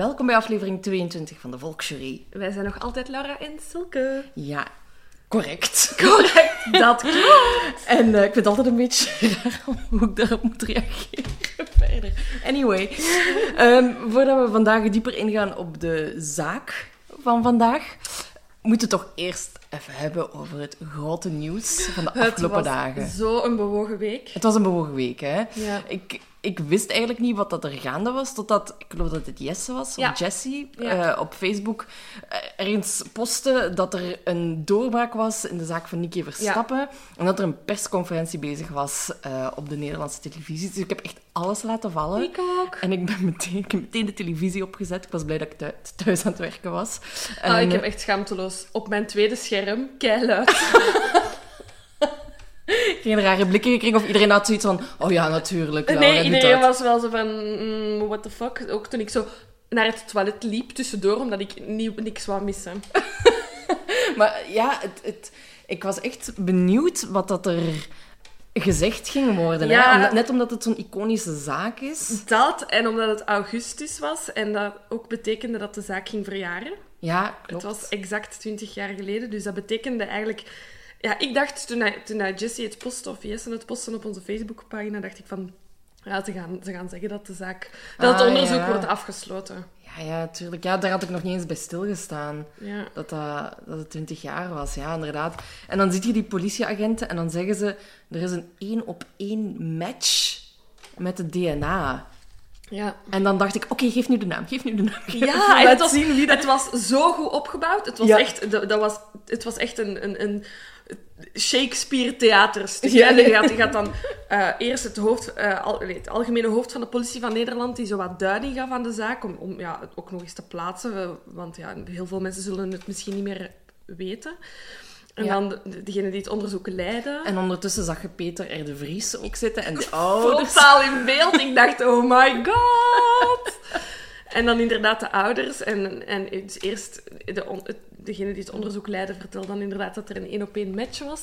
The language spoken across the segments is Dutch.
Welkom bij aflevering 22 van de Volksjury. Wij zijn nog altijd Laura en Silke. Ja, correct. Correct, dat klopt. En eh, ik vind het altijd een beetje raar hoe ik daarop moet reageren verder. Anyway, ehm, voordat we vandaag dieper ingaan op de zaak van vandaag, moeten we toch eerst even hebben over het grote nieuws van de afgelopen dagen. Zo een bewogen week. Het was een bewogen week, hè? Ja. Ik, ik wist eigenlijk niet wat dat er gaande was, totdat, ik geloof dat het Jesse was, of. Jessie, Ja. eh, op Facebook eh, ergens postte dat er een doorbraak was in de zaak van Nicky Verstappen. En dat er een persconferentie bezig was eh, op de Nederlandse televisie. Dus ik heb echt alles laten vallen. Ik ook. En ik, ben meteen, ik heb meteen de televisie opgezet. Ik was blij dat ik thu- thuis aan het werken was. Ah, En, ik heb echt schaamteloos op mijn tweede scherm keiluid. geen rare blikken gekregen of iedereen had zoiets van... Oh ja, natuurlijk. Laura nee, iedereen was wel zo van, mm, what the fuck. Ook toen ik zo naar het toilet liep tussendoor, omdat ik nieuw, niks wou missen. Maar ja, het, het, ik was echt benieuwd wat dat er gezegd ging worden. Ja. Hè? Omdat- net omdat het zo'n iconische zaak is. Dat, en omdat het augustus was, en dat ook betekende dat de zaak ging verjaren. Ja, klopt. Het was exact 20 jaar geleden, dus dat betekende eigenlijk... Ja, ik dacht toen, hij, toen hij Jessie het postte, of Jesse het postte op onze Facebookpagina, dacht ik van... Ja, ze gaan, ze gaan zeggen dat de zaak... Dat het Ah, onderzoek ja. wordt afgesloten. Ja, ja, tuurlijk. Ja, daar had ik nog niet eens bij stilgestaan. Ja. Dat, dat, dat het 20 jaar was, ja, inderdaad. En dan zie je die politieagenten en dan zeggen ze... Er is een één op één match met het DNA. Ja. En dan dacht ik, oké, geef nu de naam, geef nu de naam. Ja, en het was, zien wie dat... het was zo goed opgebouwd. Het was Ja. echt, dat, dat was, het was echt een, een, een Shakespeare theaterstuk. Ja. En je gaat, je gaat dan eh, eerst het, hoofd, eh, al, nee, het algemene hoofd van de politie van Nederland, die zo wat duiding gaf aan de zaak, om, om ja, het ook nog eens te plaatsen. eh, Want ja, heel veel mensen zullen het misschien niet meer weten. En Ja. dan de- degene die het onderzoek leiden. En ondertussen zag je Peter R. de Vries ook zitten en de ouders. Frontaal in beeld. Ik dacht, oh my god. En dan inderdaad de ouders. En, en dus eerst de, on- het- degene die het onderzoek leidde vertelde dan inderdaad dat er een één op één match was.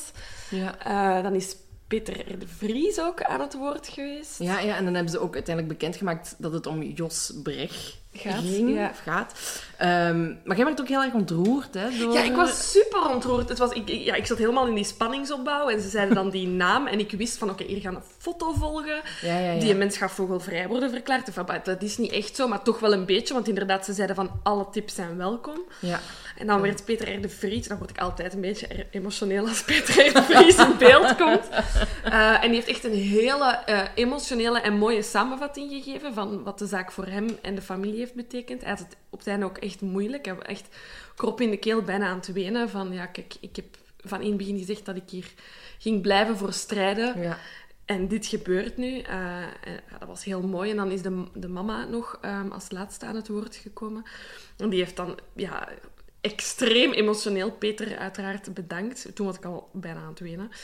Ja. Eh, dan is Peter R. de Vries ook aan het woord geweest. Ja, ja, en dan hebben ze ook uiteindelijk bekendgemaakt dat het om Jos Brecht Gaat, ging, ja. of gaat. Ehm, maar jij werd ook heel erg ontroerd, hè? Door... Ja, ik was super ontroerd. Het was, ik, ja, ik zat helemaal in die spanningsopbouw en ze zeiden dan die naam en ik wist van oké, hier gaan een foto volgen. Ja, ja. Die mens gaat vogelvrij worden verklaard. Bah, dat is niet echt zo, maar toch wel een beetje, want inderdaad, ze zeiden van alle tips zijn welkom. Ja. En dan werd Peter R. de Vries, dan word ik altijd een beetje emotioneel als Peter R. de Vries in beeld komt. Eh, en die heeft echt een hele eh, emotionele en mooie samenvatting gegeven van wat de zaak voor hem en de familie heeft betekend. Hij had het op het einde ook echt moeilijk. Hij was echt krop in de keel, bijna aan het wenen. Van ja, kijk, ik heb van in het begin gezegd dat ik hier ging blijven voor strijden. Ja. En dit gebeurt nu. Eh, en, ja, dat was heel mooi. En dan is de, de mama nog ehm, als laatste aan het woord gekomen. En die heeft dan ja, extreem emotioneel Peter uiteraard bedankt. Toen was ik al bijna aan het wenen.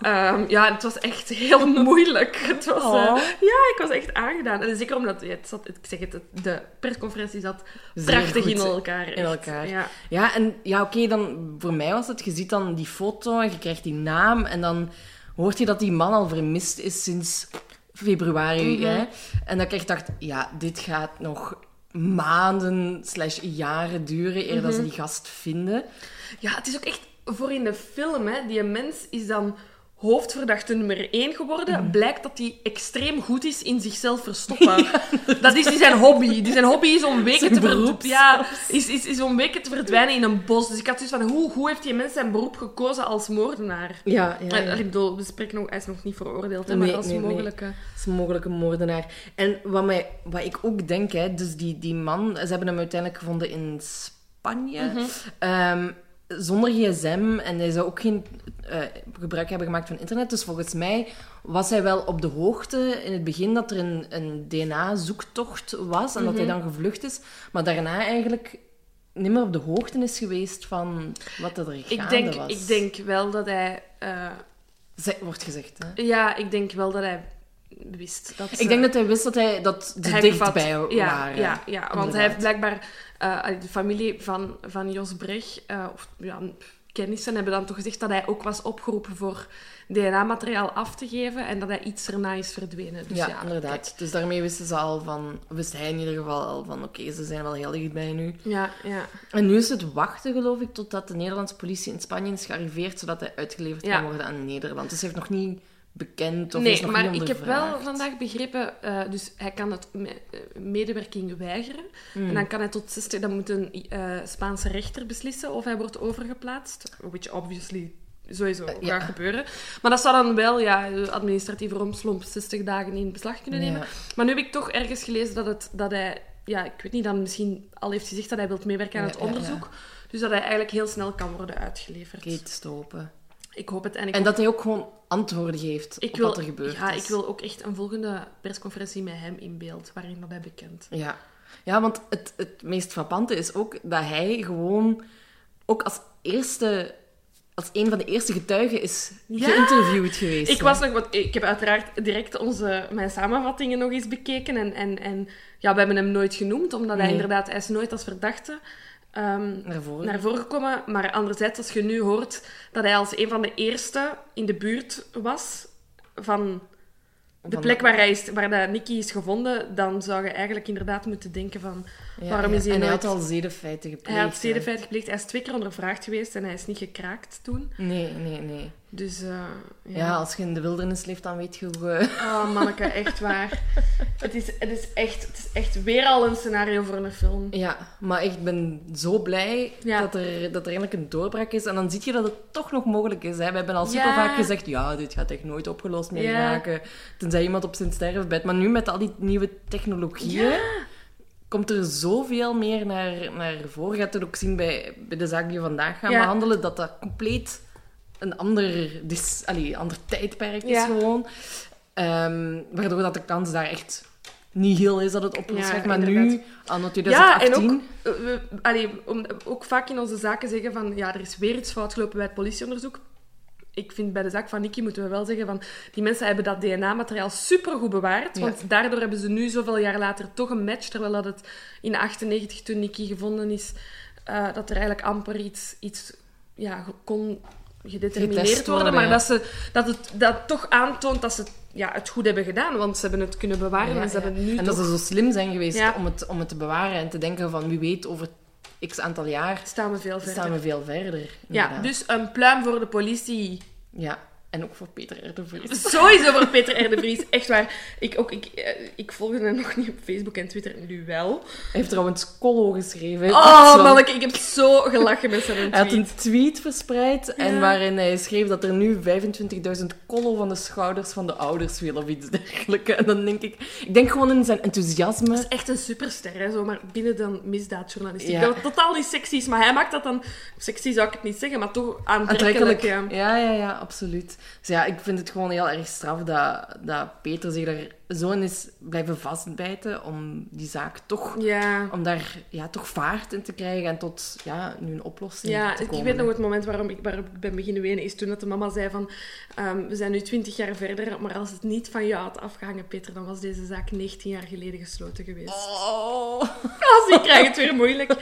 Ehm, ja, het was echt heel moeilijk. Het was, eh, Oh. ja, ik was echt aangedaan. En zeker omdat, ja, het zat, ik zeg het, de persconferentie zat prachtig in elkaar. in elkaar. Ja. Ja, en ja, oké, dan voor mij was het, je ziet dan die foto en je krijgt die naam en dan hoort je dat die man al vermist is sinds februari. Mhm. hè? En dat ik echt dacht, ja, dit gaat nog maanden slash jaren duren eer Mhm. dat ze die gast vinden. Ja, het is ook echt voor in de film, hè. Die mens is dan hoofdverdachte nummer 1 geworden. Mhm. Blijkt dat hij extreem goed is in zichzelf verstoppen. Dat is die zijn hobby. Die zijn hobby is om weken te beroep ja, is, is, is om weken te verdwijnen in een bos. Dus ik had zoiets van, hoe, hoe heeft die mens zijn beroep gekozen als moordenaar? Ja, ja, Ik bedoel, we spreken nog, hij is nog niet veroordeeld, hè, maar Nee, als nee, nee. mogelijke... als mogelijke moordenaar. En wat, mij, wat ik ook denk, hè, dus die, die man, ze hebben hem uiteindelijk gevonden in Spanje. Mhm. Ehm, zonder gsm en hij zou ook geen eh, gebruik hebben gemaakt van internet. Dus volgens mij was hij wel op de hoogte in het begin dat er een, een DNA-zoektocht was en dat hij dan gevlucht is. Maar daarna eigenlijk niet meer op de hoogte is geweest van wat er gaande Ik denk, was. ik denk wel dat hij... Ze- wordt gezegd, hè. ja, ik denk wel dat hij wist dat ze- Ik denk dat hij wist dat, hij, dat hij dichtbij ja, waren. Ja, ja want Inderdaad. hij heeft blijkbaar... eh, de familie van, van Jos Brecht, eh, of ja, kennissen, hebben dan toch gezegd dat hij ook was opgeroepen voor DNA-materiaal af te geven en dat hij iets erna is verdwenen. Dus ja, ja, inderdaad. Dus daarmee wisten ze al van... Wist hij in ieder geval al van... Oké, ze zijn wel heel dichtbij nu. Ja, ja. En nu is het wachten, geloof ik, totdat de Nederlandse politie in Spanje is gearriveerd, zodat hij uitgeleverd Ja. kan worden aan Nederland. Dus hij heeft nog niet bekend of is Nee, nog maar ik heb wel vandaag begrepen, eh, dus hij kan het me- eh, medewerking weigeren. En dan kan hij tot 60, dan moet een eh, Spaanse rechter beslissen of hij wordt overgeplaatst. Which obviously sowieso ja. gaat gebeuren. Maar dat zou dan wel, ja, de administratieve romslomp 60 dagen in beslag kunnen nemen. Ja. Maar nu heb ik toch ergens gelezen dat, het, dat hij, ja, ik weet niet, dan misschien al heeft gezegd dat hij wil meewerken aan Ja, het onderzoek. Dus dat hij eigenlijk heel snel kan worden uitgeleverd. Te hopen. Ik hoop het. En ik En dat hij ook gewoon antwoorden geeft ik op wil, wat er gebeurd ja, is. ik wil ook echt een volgende persconferentie met hem in beeld, waarin dat hij bekend. Ja, ja want het, het meest frappante is ook dat hij gewoon ook als eerste... Als een van de eerste getuigen is Ja! geïnterviewd geweest. Ik hè. was nog, want ik heb uiteraard direct onze, mijn samenvattingen nog eens bekeken. En, en, en ja, we hebben hem nooit genoemd, omdat hij inderdaad, hij is nooit als verdachte ehm, Naar voren. naar voren. Maar anderzijds, als je nu hoort dat hij als een van de eerste in de buurt was van de plek waar, hij is, waar dat Nicky is gevonden, dan zou je eigenlijk inderdaad moeten denken van... Ja, waarom is hij En hij had al zedenfeiten gepleegd. Hij had hè. zedenfeit gepleegd. Hij is twee keer ondervraagd geweest en hij is niet gekraakt toen. Nee, nee, nee. Dus eh, Ja. als je in de wildernis leeft, dan weet je hoe... eh, Oh, manneke, echt waar. Het is, het, is echt, het is echt weer al een scenario voor een film. Ja, maar ik ben zo blij Ja. dat, er, dat er eigenlijk een doorbraak is. En dan zie je dat het toch nog mogelijk is. Hè. We hebben al super Ja. vaak gezegd, ja, dit gaat echt nooit opgelost meer raken. Tenzij iemand op zijn sterfbed. Maar nu met al die nieuwe technologieën... Komt er zoveel meer naar, naar voren. Je gaat het ook zien bij, bij de zaak die we vandaag gaan behandelen, dat dat compleet een ander, dis, allee, ander tijdperk is Ja. gewoon. Ehm, waardoor dat de kans daar echt niet heel is dat het opgelost Ja. Maar inderdaad. nu, anno Ja, 2018... en ook, eh, we, allee, om, ook vaak in onze zaken zeggen van ja, er is weer iets fout gelopen bij het politieonderzoek. Ik vind bij de zaak van Nicky moeten we wel zeggen van die mensen hebben dat DNA-materiaal supergoed bewaard. Ja. Want daardoor hebben ze nu zoveel jaar later toch een match. Terwijl dat het in 98 toen Nicky gevonden is, eh, dat er eigenlijk amper iets, iets ja, kon gedetermineerd worden. maar dat, ze, dat het dat toch aantoont dat ze ja, het goed hebben gedaan. Want ze hebben het kunnen bewaren Ja, en ze ja. hebben nu En dat ze zo slim zijn geweest Ja. om, het, om het te bewaren en te denken van wie weet over x aantal jaar Staan we veel verder. staan we veel verder. Ja, dus een pluim voor de politie. Ja, en ook voor Peter R. de Vries. Sowieso voor Peter R. de Vries. Echt waar. Ik, ook, ik, eh, ik volg hem nog niet op Facebook en Twitter, nu wel. Hij heeft trouwens Collo geschreven. Oh, Zo. manneke, ik heb zo gelachen met zijn tweet. Hij had een tweet verspreid en waarin hij schreef dat er nu 25.000 kollo van de schouders van de ouders wil of iets dergelijks. En dan denk ik, ik denk gewoon in zijn enthousiasme. Dat is echt een superster, hè, zomaar binnen de misdaadjournalistiek. Ja. Dat totaal niet sexy is, maar hij maakt dat dan... Sexy zou ik het niet zeggen, maar toch aantrekkelijk. Aantrekkelijk. Ja, ja, ja, absoluut. Dus ja, ik vind het gewoon heel erg straf dat, dat Peter zich daar zo in is blijven vastbijten om die zaak toch... Ja. Om daar ja, toch vaart in te krijgen en tot ja, nu een oplossing Ja, te ik komen. weet nog het moment waarom ik, waarop ik ben beginnen wenen, is toen dat de mama zei van, ehm, we zijn nu twintig jaar verder, maar als het niet van jou had afgehangen, Peter, dan was deze zaak 19 jaar geleden gesloten geweest. Oh. Als ik krijg het weer moeilijk.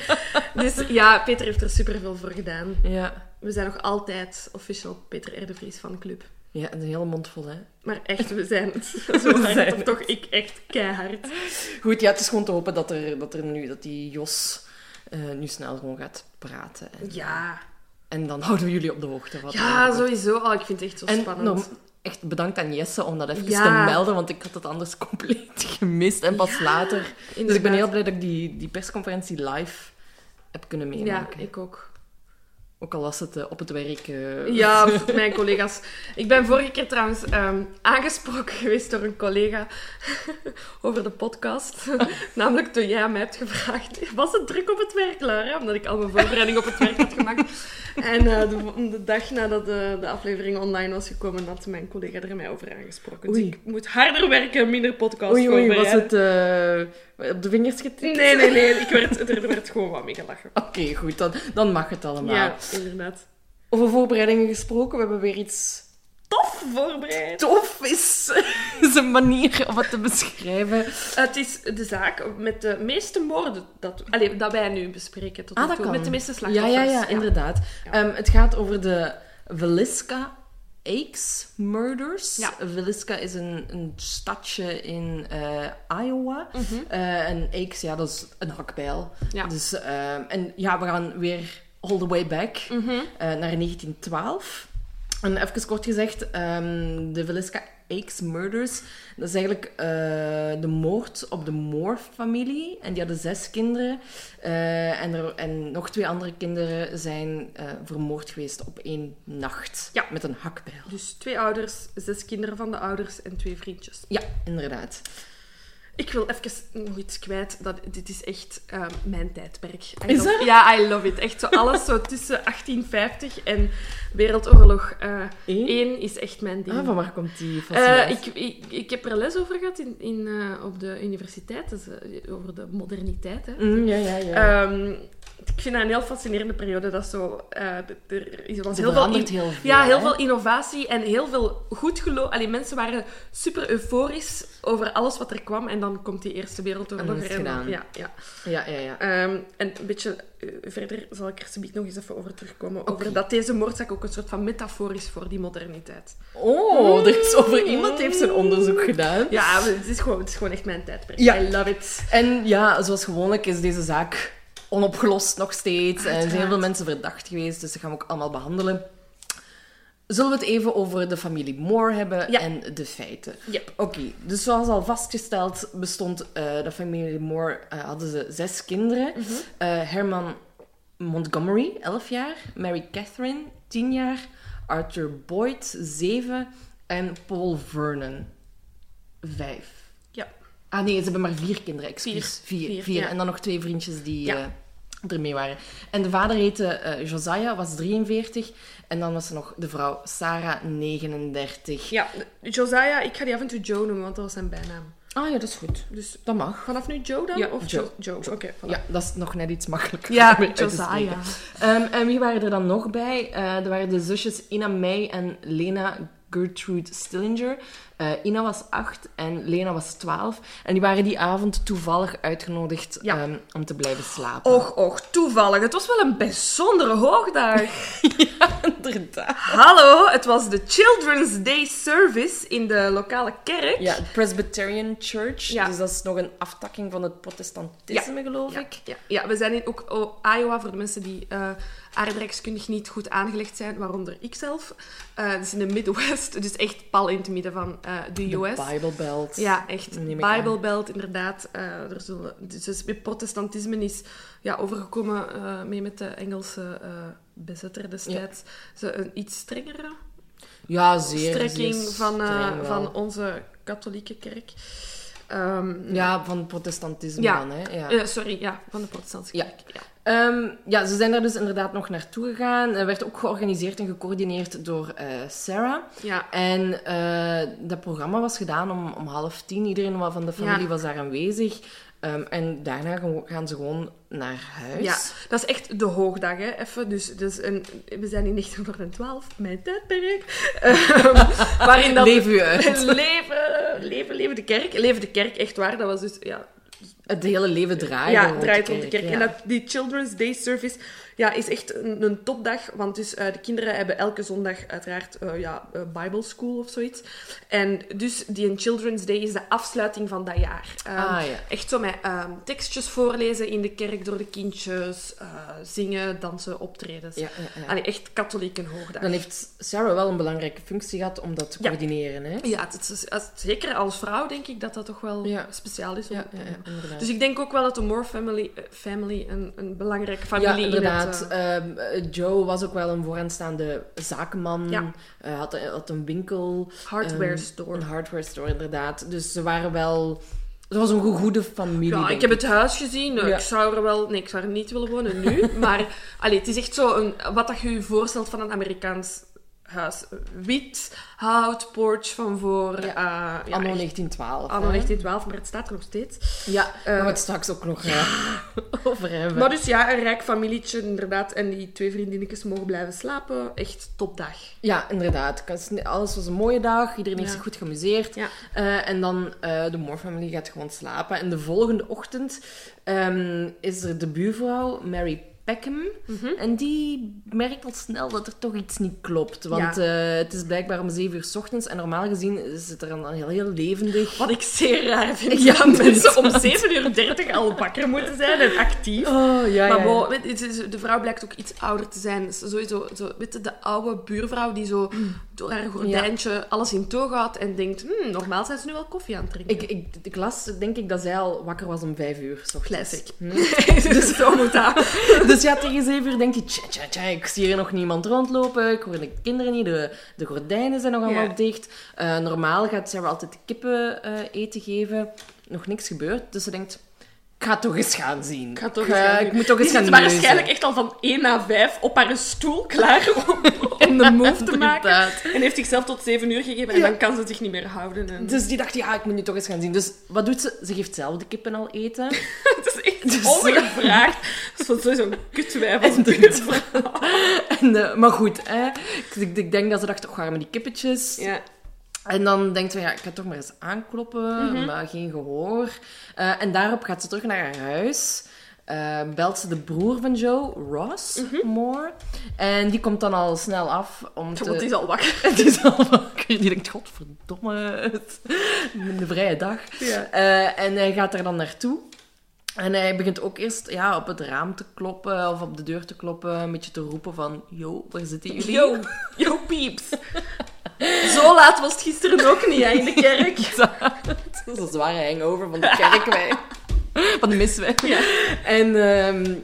Dus ja, Peter heeft er superveel voor gedaan. Ja, We zijn nog altijd official Peter R. de Vries fanclub. Ja, een hele mond vol, hè. Maar echt, we zijn het. Zo zijn het. toch ik echt keihard. Goed, ja, het is gewoon te hopen dat er, dat er nu, dat die Jos eh, nu snel gewoon gaat praten. En, Ja. en dan houden we jullie op de hoogte. Wat Ja, sowieso. Oh, ik vind het echt zo En spannend. echt bedankt aan Jesse om dat even Ja. te melden, want ik had het anders compleet gemist. En pas later. Dus ik ben heel blij dat ik die, die persconferentie live heb kunnen Ja, meemaken. ik ook. Ook al was het eh, op het werk. eh, Ja, mijn collega's. Ik ben vorige keer trouwens ehm, aangesproken geweest door een collega over de podcast. Namelijk toen jij mij hebt gevraagd, was het druk op het werk, Laura? Omdat ik al mijn voorbereiding op het werk had gemaakt. En eh, de, de dag nadat de, de aflevering online was gekomen, had mijn collega er mij over aangesproken. Dus Oei. ik moet harder werken, minder podcast Oei, oei, was het op de vingers getikt? Nee, nee, nee. Ik werd, er werd gewoon wat mee gelachen. Oké, goed, dan, dan mag het allemaal. Ja, inderdaad. Over voorbereidingen gesproken, we hebben weer iets Tof voorbereid. tof is, is een manier om het te beschrijven. Het is de zaak met de meeste moorden dat, allee, dat wij nu bespreken tot Ah, dat kan. Met de meeste slachtoffers. ja, ja, inderdaad. Ja. Ehm, het gaat over de Villisca Aches Murders. Ja. Villisca is een, een stadje in eh, Iowa. Eh, en Aches, ja, dat is een hakbijl. Mhm. Ja. Dus, ehm, en ja, we gaan weer all the way back Mhm. eh, naar 1912. En even kort gezegd, ehm, de Villisca Aches Murders, dat is eigenlijk eh, de moord op de Moore-familie. En die hadden zes kinderen. Eh, en, er, en nog twee andere kinderen zijn vermoord geweest op één nacht. Ja. Met een hakbijl. Dus twee ouders, zes kinderen van de ouders en twee vriendjes. Ja, inderdaad. Ik wil even nog iets kwijt. Dat, dit is echt eh, mijn tijdperk. I Is love-? Ja, I love it. Echt zo alles zo tussen 1850 en Wereldoorlog eh Eén? 1 is echt mijn ding. Ah, van waar komt die Eh, fascinatie? ik, ik, ik heb er les over gehad in, in, eh, op de universiteit, dus, eh, over de moderniteit. Hè. Mm, ja, ja, ja. Ehm, ik vind dat een heel fascinerende periode. Dat zo, eh, er is was heel veel, verandert in- heel veel, ja, heel hè? veel innovatie en heel veel goed geloof. Allee, mensen waren super euforisch over alles wat er kwam. En dan komt die Eerste Wereldoorlog. Er gedaan. Ja, ja. ja, ja, ja. Ehm, en een beetje eh, verder zal ik er zometeen nog eens even over terugkomen. Over dat deze moordzaak ook een soort van metafoor is voor die moderniteit. Oh, er is over iemand heeft zijn onderzoek gedaan. Ja, het is gewoon, het is gewoon echt mijn tijdperk. Ja. I love it. En ja, zoals gewoonlijk is deze zaak onopgelost nog steeds. En er zijn heel Uiteraard. veel mensen verdacht geweest, dus dat gaan we ook allemaal behandelen. Zullen we het even over de familie Moore hebben Ja. en de feiten? Yep. Oké, dus zoals al vastgesteld bestond eh, de familie Moore, eh, hadden ze zes kinderen. Mhm. Eh, Herman Montgomery, 11 jaar. Mary Catherine, 10 jaar. Arthur Boyd, 7. En Paul Vernon, 5. Ah nee, ze hebben maar vier kinderen, excuus. Vier. Vier. Vier, vier. ja. En dan nog twee vriendjes die Ja. eh, ermee waren. En de vader heette eh, Josiah, was 43. En dan was er nog de vrouw Sarah, 39. Ja, Josiah, ik ga die af en toe Joe noemen, want dat was zijn bijnaam. Ah ja, dat is goed. Dus Dat mag. vanaf nu Joe dan? Ja, of Joe. Joe? Oké, voilà. Ja, dat is nog net iets makkelijker. Ja, Josiah. Ehm, en wie waren er dan nog bij? Eh, er waren de zusjes Ina May en Lena Gertrude Stillinger. Eh, Ina was acht en Lena was twaalf. En die waren die avond toevallig uitgenodigd Ja. ehm, om te blijven slapen. Och, och, toevallig. Het was wel een bijzondere hoogdag. inderdaad. Hallo, het was de Children's Day Service in de lokale kerk. Ja, het Presbyterian Church. Ja. Dus dat is nog een aftakking van het protestantisme, geloof Ja, ik. ja, ja, we zijn in ook oh, Iowa, voor de mensen die eh aardrijkskundig niet goed aangelegd zijn, waaronder ik zelf. Eh het is in de Midwest, dus echt pal in het midden van eh, de De US. Bible Belt. Ja, echt. Aan. Bible Belt, inderdaad. Eh, er zullen, dus dus het protestantisme is ja, overgekomen mee met de Engelse bezetter destijds. Ze een iets strengere Ja, zeer. strekking zeer van, van onze katholieke kerk. Ehm, Ja, van protestantisme Ja. dan, hè. Ja. sorry, ja, van de protestantse Ja. kerk. Ja. Ehm, ja, ze zijn daar dus inderdaad nog naartoe gegaan. Er werd ook georganiseerd en gecoördineerd door eh, Sarah. Ja. En eh, dat programma was gedaan om, om half tien. Iedereen van de familie Ja. was daar aanwezig. Ehm, en daarna gaan- ze gewoon naar huis. Ja, dat is echt de hoogdag, hè. Even, dus, dus een, we zijn in 1912, mijn tijdperk. Ehm, waarin dat... Leef u uit. leven, leven, leven de kerk. Leven de kerk, echt waar. Dat was dus, ja... Het hele leven draait ja, rond draait rond de kerk. En dat, die Children's Day Service ja, is echt een, een topdag. Want dus, eh, de kinderen hebben elke zondag uiteraard eh, ja, eh, Bible School of zoiets. En dus die Children's Day is de afsluiting van dat jaar. Ehm, Ah, ja. Echt zo met ehm, tekstjes voorlezen in de kerk door de kindjes. zingen, dansen, optredens. Ja. Allee, echt katholiek een hoogdag. Dan heeft Sarah wel een belangrijke functie gehad om dat te coördineren. Hè? Ja, het is, als- zeker als vrouw denk ik dat dat toch wel speciaal is. om- Ja, ja, ja, inderdaad. Dus ik denk ook wel dat de Moore family, family een, een belangrijke familie ja, inderdaad. eh, Ehm, eh, Joe was ook wel een vooraanstaande zakenman. Ja. Eh, had, had een winkel. hardware ehm, store. Een hardware store, inderdaad. Dus ze waren wel... Het was een go- goede familie, Ja, ik heb het huis gezien. Nou, Ja. Ik zou er wel... Nee, ik zou er niet willen wonen nu. maar allee, het is echt zo een, wat dat je je voorstelt van een Amerikaans huis. Wit, hout, porch van voor... Ja. Ja, Anno echt 1912. Anno hè? 1912, maar het staat er nog steeds. Ja, Eh, we het straks ook nog eh, over hebben. Maar dus ja, een rijk familietje inderdaad. En die twee vriendinnetjes mogen blijven slapen. Echt topdag. Ja, inderdaad. Alles was een mooie dag. Iedereen heeft zich goed geamuseerd. Eh, en dan eh de Moore family gaat gewoon slapen. En de volgende ochtend ehm, is er de buurvrouw, Mary Mhm. En die merkt al snel dat er toch iets niet klopt. Want Ja. eh, het is blijkbaar om zeven uur s ochtends. En normaal gezien is het er dan heel, heel levendig. Wat ik zeer raar vind. Ja, dat mensen om 7 uur 30 al wakker moeten zijn en actief. Oh, ja, Maar is- de vrouw blijkt ook iets ouder te zijn. Sowieso, zo, weet je, de oude buurvrouw die zo door haar gordijntje alles in toog houdt en denkt, hmm, normaal zijn ze nu wel koffie aan het drinken. Ik, ik, ik las, denk ik, dat zij al wakker was om vijf uur ochtends. Classic. Hm. dus zo moet dat. Dus ja, tegen zeven uur denk je, tja, tja, tja, ik zie hier nog niemand rondlopen, ik hoor de kinderen niet, de, de gordijnen zijn nog allemaal dicht. Eh, normaal gaat Sarah altijd de kippen eh, eten geven. Nog niks gebeurd, dus ze denkt, ik ga toch eens gaan zien. Ik, ga toch ga- eens gaan ik moet toch eens gaan waarschijnlijk echt al van 1 naar 5 op haar stoel klaar om, om de move te maken. En heeft zichzelf tot 7 uur gegeven en Ja. dan kan ze zich niet meer houden. En... Dus die dacht, ja, ik moet nu toch eens gaan zien. Dus wat doet ze? Ze geeft zelf de kippen al eten. Het is echt Dus- ongevraagd. Dat is sowieso een kutwijf als buurvrouw. En, eh, maar goed, hè. Ik, ik, ik denk dat ze dacht, oh, maar die kippetjes. Ja. En dan denkt ze, ja, ik ga toch maar eens aankloppen, Mhm. maar geen gehoor. Eh, en daarop gaat ze terug naar haar huis. Eh, belt ze de broer van Joe, Ross Moore. En die komt dan al snel af om te... Mhm. Want die is al wakker. Die is al wakker. Die denkt, godverdomme, het een vrije dag. Ja. Eh, en hij gaat er dan naartoe. En hij begint ook eerst ja, op het raam te kloppen of op de deur te kloppen, een beetje te roepen van, yo, waar zitten jullie? Yo, yo pieps. Zo laat was het gisteren ook niet hè, in de kerk. Dat is een zware hangover van de kerkwijn. Van de miswijn. Ja. En, ehm,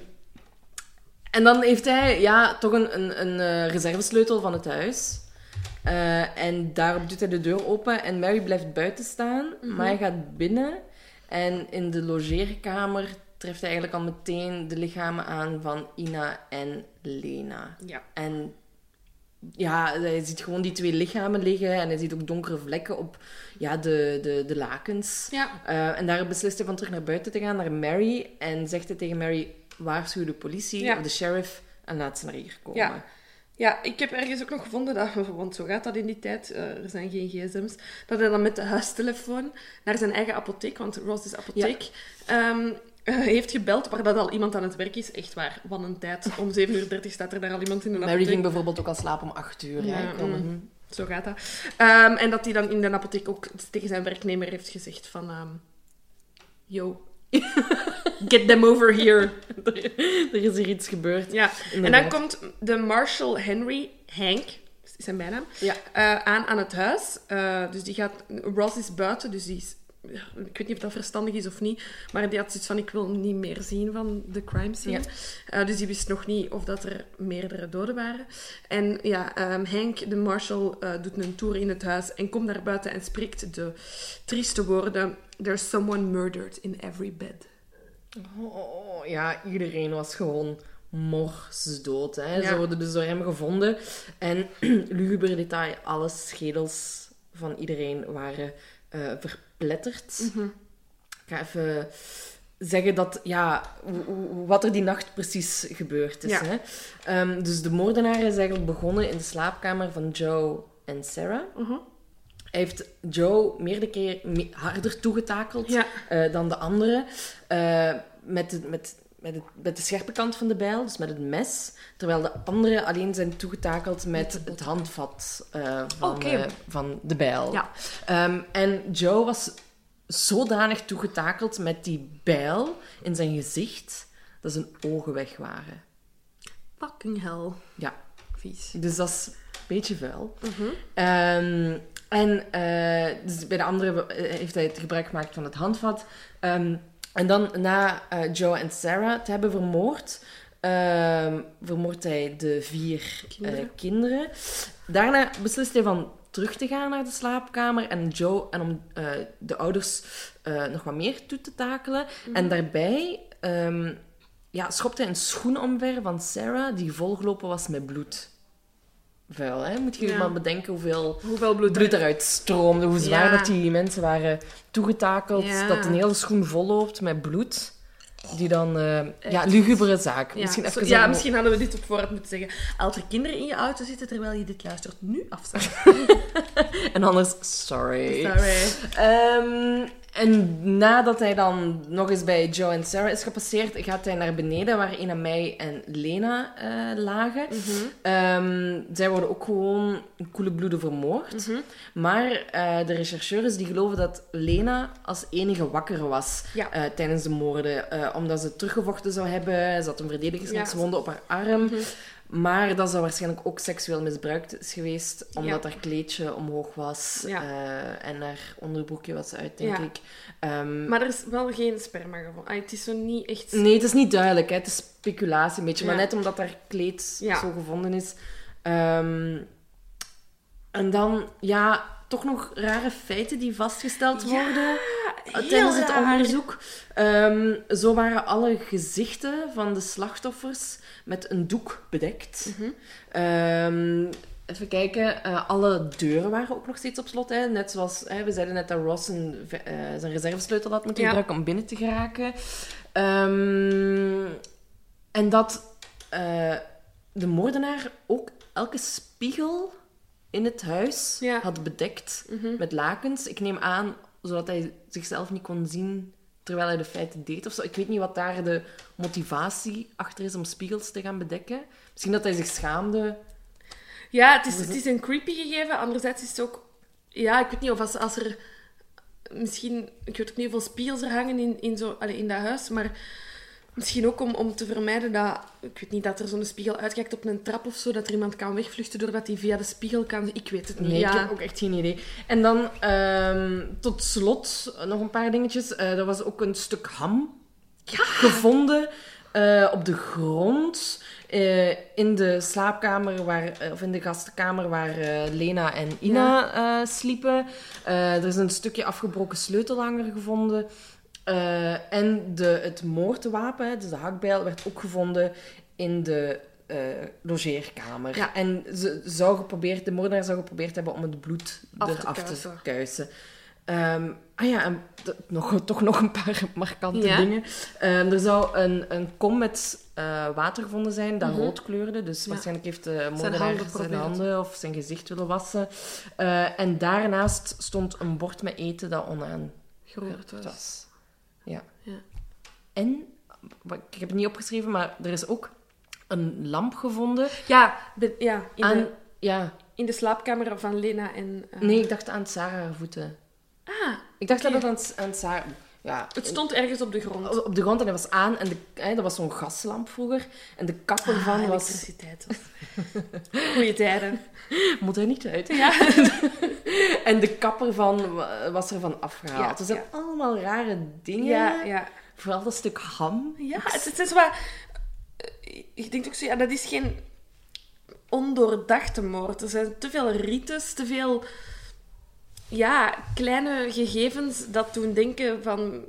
en dan heeft hij ja, toch een, een, een eh, reservesleutel van het huis. Eh, en daarop doet hij de deur open en Mary blijft buiten staan. Maar hij gaat binnen en in de logeerkamer treft hij eigenlijk al meteen de lichamen aan van Ina en Lena. Ja. En ja, hij ziet gewoon die twee lichamen liggen en hij ziet ook donkere vlekken op ja, de, de, de lakens. Ja. Eh, en daar beslist hij van terug naar buiten te gaan, naar Mary. En zegt hij tegen Mary, waarschuw de politie Ja. of de sheriff en laat ze naar hier komen. Ja. Ja, ik heb ergens ook nog gevonden, dat, want zo gaat dat in die tijd, eh, er zijn geen gsm's, dat hij dan met de huistelefoon naar zijn eigen apotheek, want Ross is apotheek, ehm, eh, heeft gebeld waar dat al iemand aan het werk is. Echt waar, wat een tijd. Om 7.30 uur staat er daar al iemand in de Mary apotheek. ging bijvoorbeeld ook al slapen om acht uur. Ja, mm. Zo gaat dat. Ehm, en dat hij dan in de apotheek ook tegen zijn werknemer heeft gezegd van... ehm, Yo, get them over here. Er is hier iets gebeurd. Ja. En dan komt de Marshal Henry, Hank, is zijn bijnaam, Ja. eh, aan aan het huis. Eh, dus die gaat... Ross is buiten, dus die is... ja, Ik weet niet of dat verstandig is of niet, maar die had zoiets van, ik wil niet meer zien van de crime scene. Eh, dus die wist nog niet of dat er meerdere doden waren. En ja, ehm, Hank, de marshal, eh, doet een tour in het huis en komt naar buiten en spreekt de trieste woorden... There's someone murdered in every bed. Oh, ja, iedereen was gewoon morsdood. Hè. Ja. Ze worden dus door hem gevonden. En luguber detail, alle schedels van iedereen waren eh, verpletterd. Mhm. Ik ga even zeggen dat, ja, wat er die nacht precies gebeurd is. Ja. Hè. Ehm, dus de moordenaar is eigenlijk begonnen in de slaapkamer van Joe en Sarah. Mhm. Hij heeft Joe meerdere keer harder toegetakeld Ja. eh, dan de andere. eh, met, met, met, het, met de scherpe kant van de bijl, dus met het mes. Terwijl de andere alleen zijn toegetakeld met het handvat eh, van, eh, van de bijl. Ja. Ehm, en Joe was zodanig toegetakeld met die bijl in zijn gezicht dat zijn ogen weg waren. Fucking hell. Ja, Vies. dus dat is een beetje vuil. Ehm, en eh, dus bij de andere heeft hij het gebruik gemaakt van het handvat. Ehm, en dan na eh, Joe en Sarah te hebben vermoord, ehm, vermoordt hij de vier Kinderen. kinderen. kinderen. Daarna beslist hij van terug te gaan naar de slaapkamer en Joe en om eh, de ouders eh, nog wat meer toe te takelen. En daarbij ehm, ja, schopt hij een schoen omver van Sarah die volgelopen was met bloed. Vuil, hè? Moet je je Ja. maar bedenken hoeveel Hoeveel bloed, bloed eruit stroomde, hoe zwaar Ja. dat die mensen waren toegetakeld, Ja. dat een hele schoen vol loopt met bloed. Die dan... eh, ja, lugubere zaak. Misschien even ja, misschien hadden we dit op voorhand moeten zeggen. Als er kinderen in je auto zitten terwijl je dit luistert, nu afstaan. En anders, sorry. Sorry. Ehm, en nadat hij dan nog eens bij Joe en Sarah is gepasseerd, gaat hij naar beneden waar Ina Mei en Lena eh, lagen. Ehm, zij worden ook gewoon in koele bloeden vermoord. Maar eh, de rechercheurs die geloven dat Lena als enige wakker was Ja. eh, tijdens de moorden. omdat ze teruggevochten zou hebben. Ze had een verdedigingswonde op haar arm. Maar dat ze waarschijnlijk ook seksueel misbruikt is geweest, omdat haar kleedje omhoog was eh, en haar onderbroekje was uit, denk Ja. ik. Ehm, Maar er is wel geen sperma gevonden. Ah, het is zo niet echt... nee, het is niet duidelijk. Hè. Het is speculatie een beetje, maar net omdat haar kleed zo gevonden is. Ehm, en dan, ja, toch nog rare feiten die vastgesteld worden tijdens het raar. onderzoek. Ehm, zo waren alle gezichten van de slachtoffers met een doek bedekt. Mhm. Ehm, even kijken, eh, alle deuren waren ook nog steeds op slot. Hè? Net zoals hè, we zeiden net dat Ross een, eh, zijn reservesleutel had moeten Ja. gebruiken om binnen te geraken. Ehm, en dat eh, de moordenaar ook elke spiegel in het huis Ja. had bedekt Mhm. met lakens. Ik neem aan, zodat hij zichzelf niet kon zien terwijl hij de feiten deed of zo. Ik weet niet wat daar de motivatie achter is om spiegels te gaan bedekken. Misschien dat hij zich schaamde. Ja, het is, het is een creepy gegeven. Anderzijds is het ook... Ja, ik weet niet of als, als er... Misschien... Ik weet ook niet hoeveel spiegels er hangen in, in, zo, in dat huis, maar... Misschien ook om, om te vermijden dat... Ik weet niet, dat er zo'n spiegel uitkijkt op een trap of zo, dat er iemand kan wegvluchten doordat hij via de spiegel kan... Ik weet het niet. Nee, ja. ik heb ook echt geen idee. En dan ehm, tot slot nog een paar dingetjes. Eh, er was ook een stuk ham gevonden eh, op de grond. eh, in de slaapkamer, waar, eh, of in de gastenkamer waar eh, Lena en Ina eh, sliepen. Eh, er is een stukje afgebroken sleutelhanger gevonden. Eh, en de, het moordwapen, dus de hakbijl, werd ook gevonden in de eh, logeerkamer. Ja. En ze zou geprobeerd, de moordenaar zou geprobeerd hebben om het bloed Af te eraf te kuisen. kuisen. Ehm, ah ja, en nog, toch nog een paar markante Ja. dingen. Ehm, er zou een, een kom met eh, water gevonden zijn dat Mhm. rood kleurde. Dus Ja. waarschijnlijk heeft de moordenaar handen zijn, handen of zijn gezicht willen wassen. En daarnaast stond een bord met eten dat was. was. Ja. Ja. En, ik heb het niet opgeschreven, maar er is ook een lamp gevonden Ja, de- ja in, aan... de, Ja, in de slaapkamer van Lena en... eh, nee, ik dacht aan Sarah haar voeten. Ah, Ik dacht dat het aan, aan Sarah... Ja, het stond ergens op de grond. op de grond en hij was aan. En de, hè, dat was zo'n gaslamp vroeger. En de kap ervan Ah, was... elektriciteit. Goeie tijden. Moet er niet uit. Ja. En de kap ervan wa- was ervan afgehaald. Ja, dus dat ja. zijn allemaal rare dingen. Ja, ja. Vooral dat stuk ham. Ja, het, het is wat... Ik denk ook zo, ja, dat is geen ondoordachte moord. Er zijn te veel rites, te veel... Ja, kleine gegevens dat doen denken van...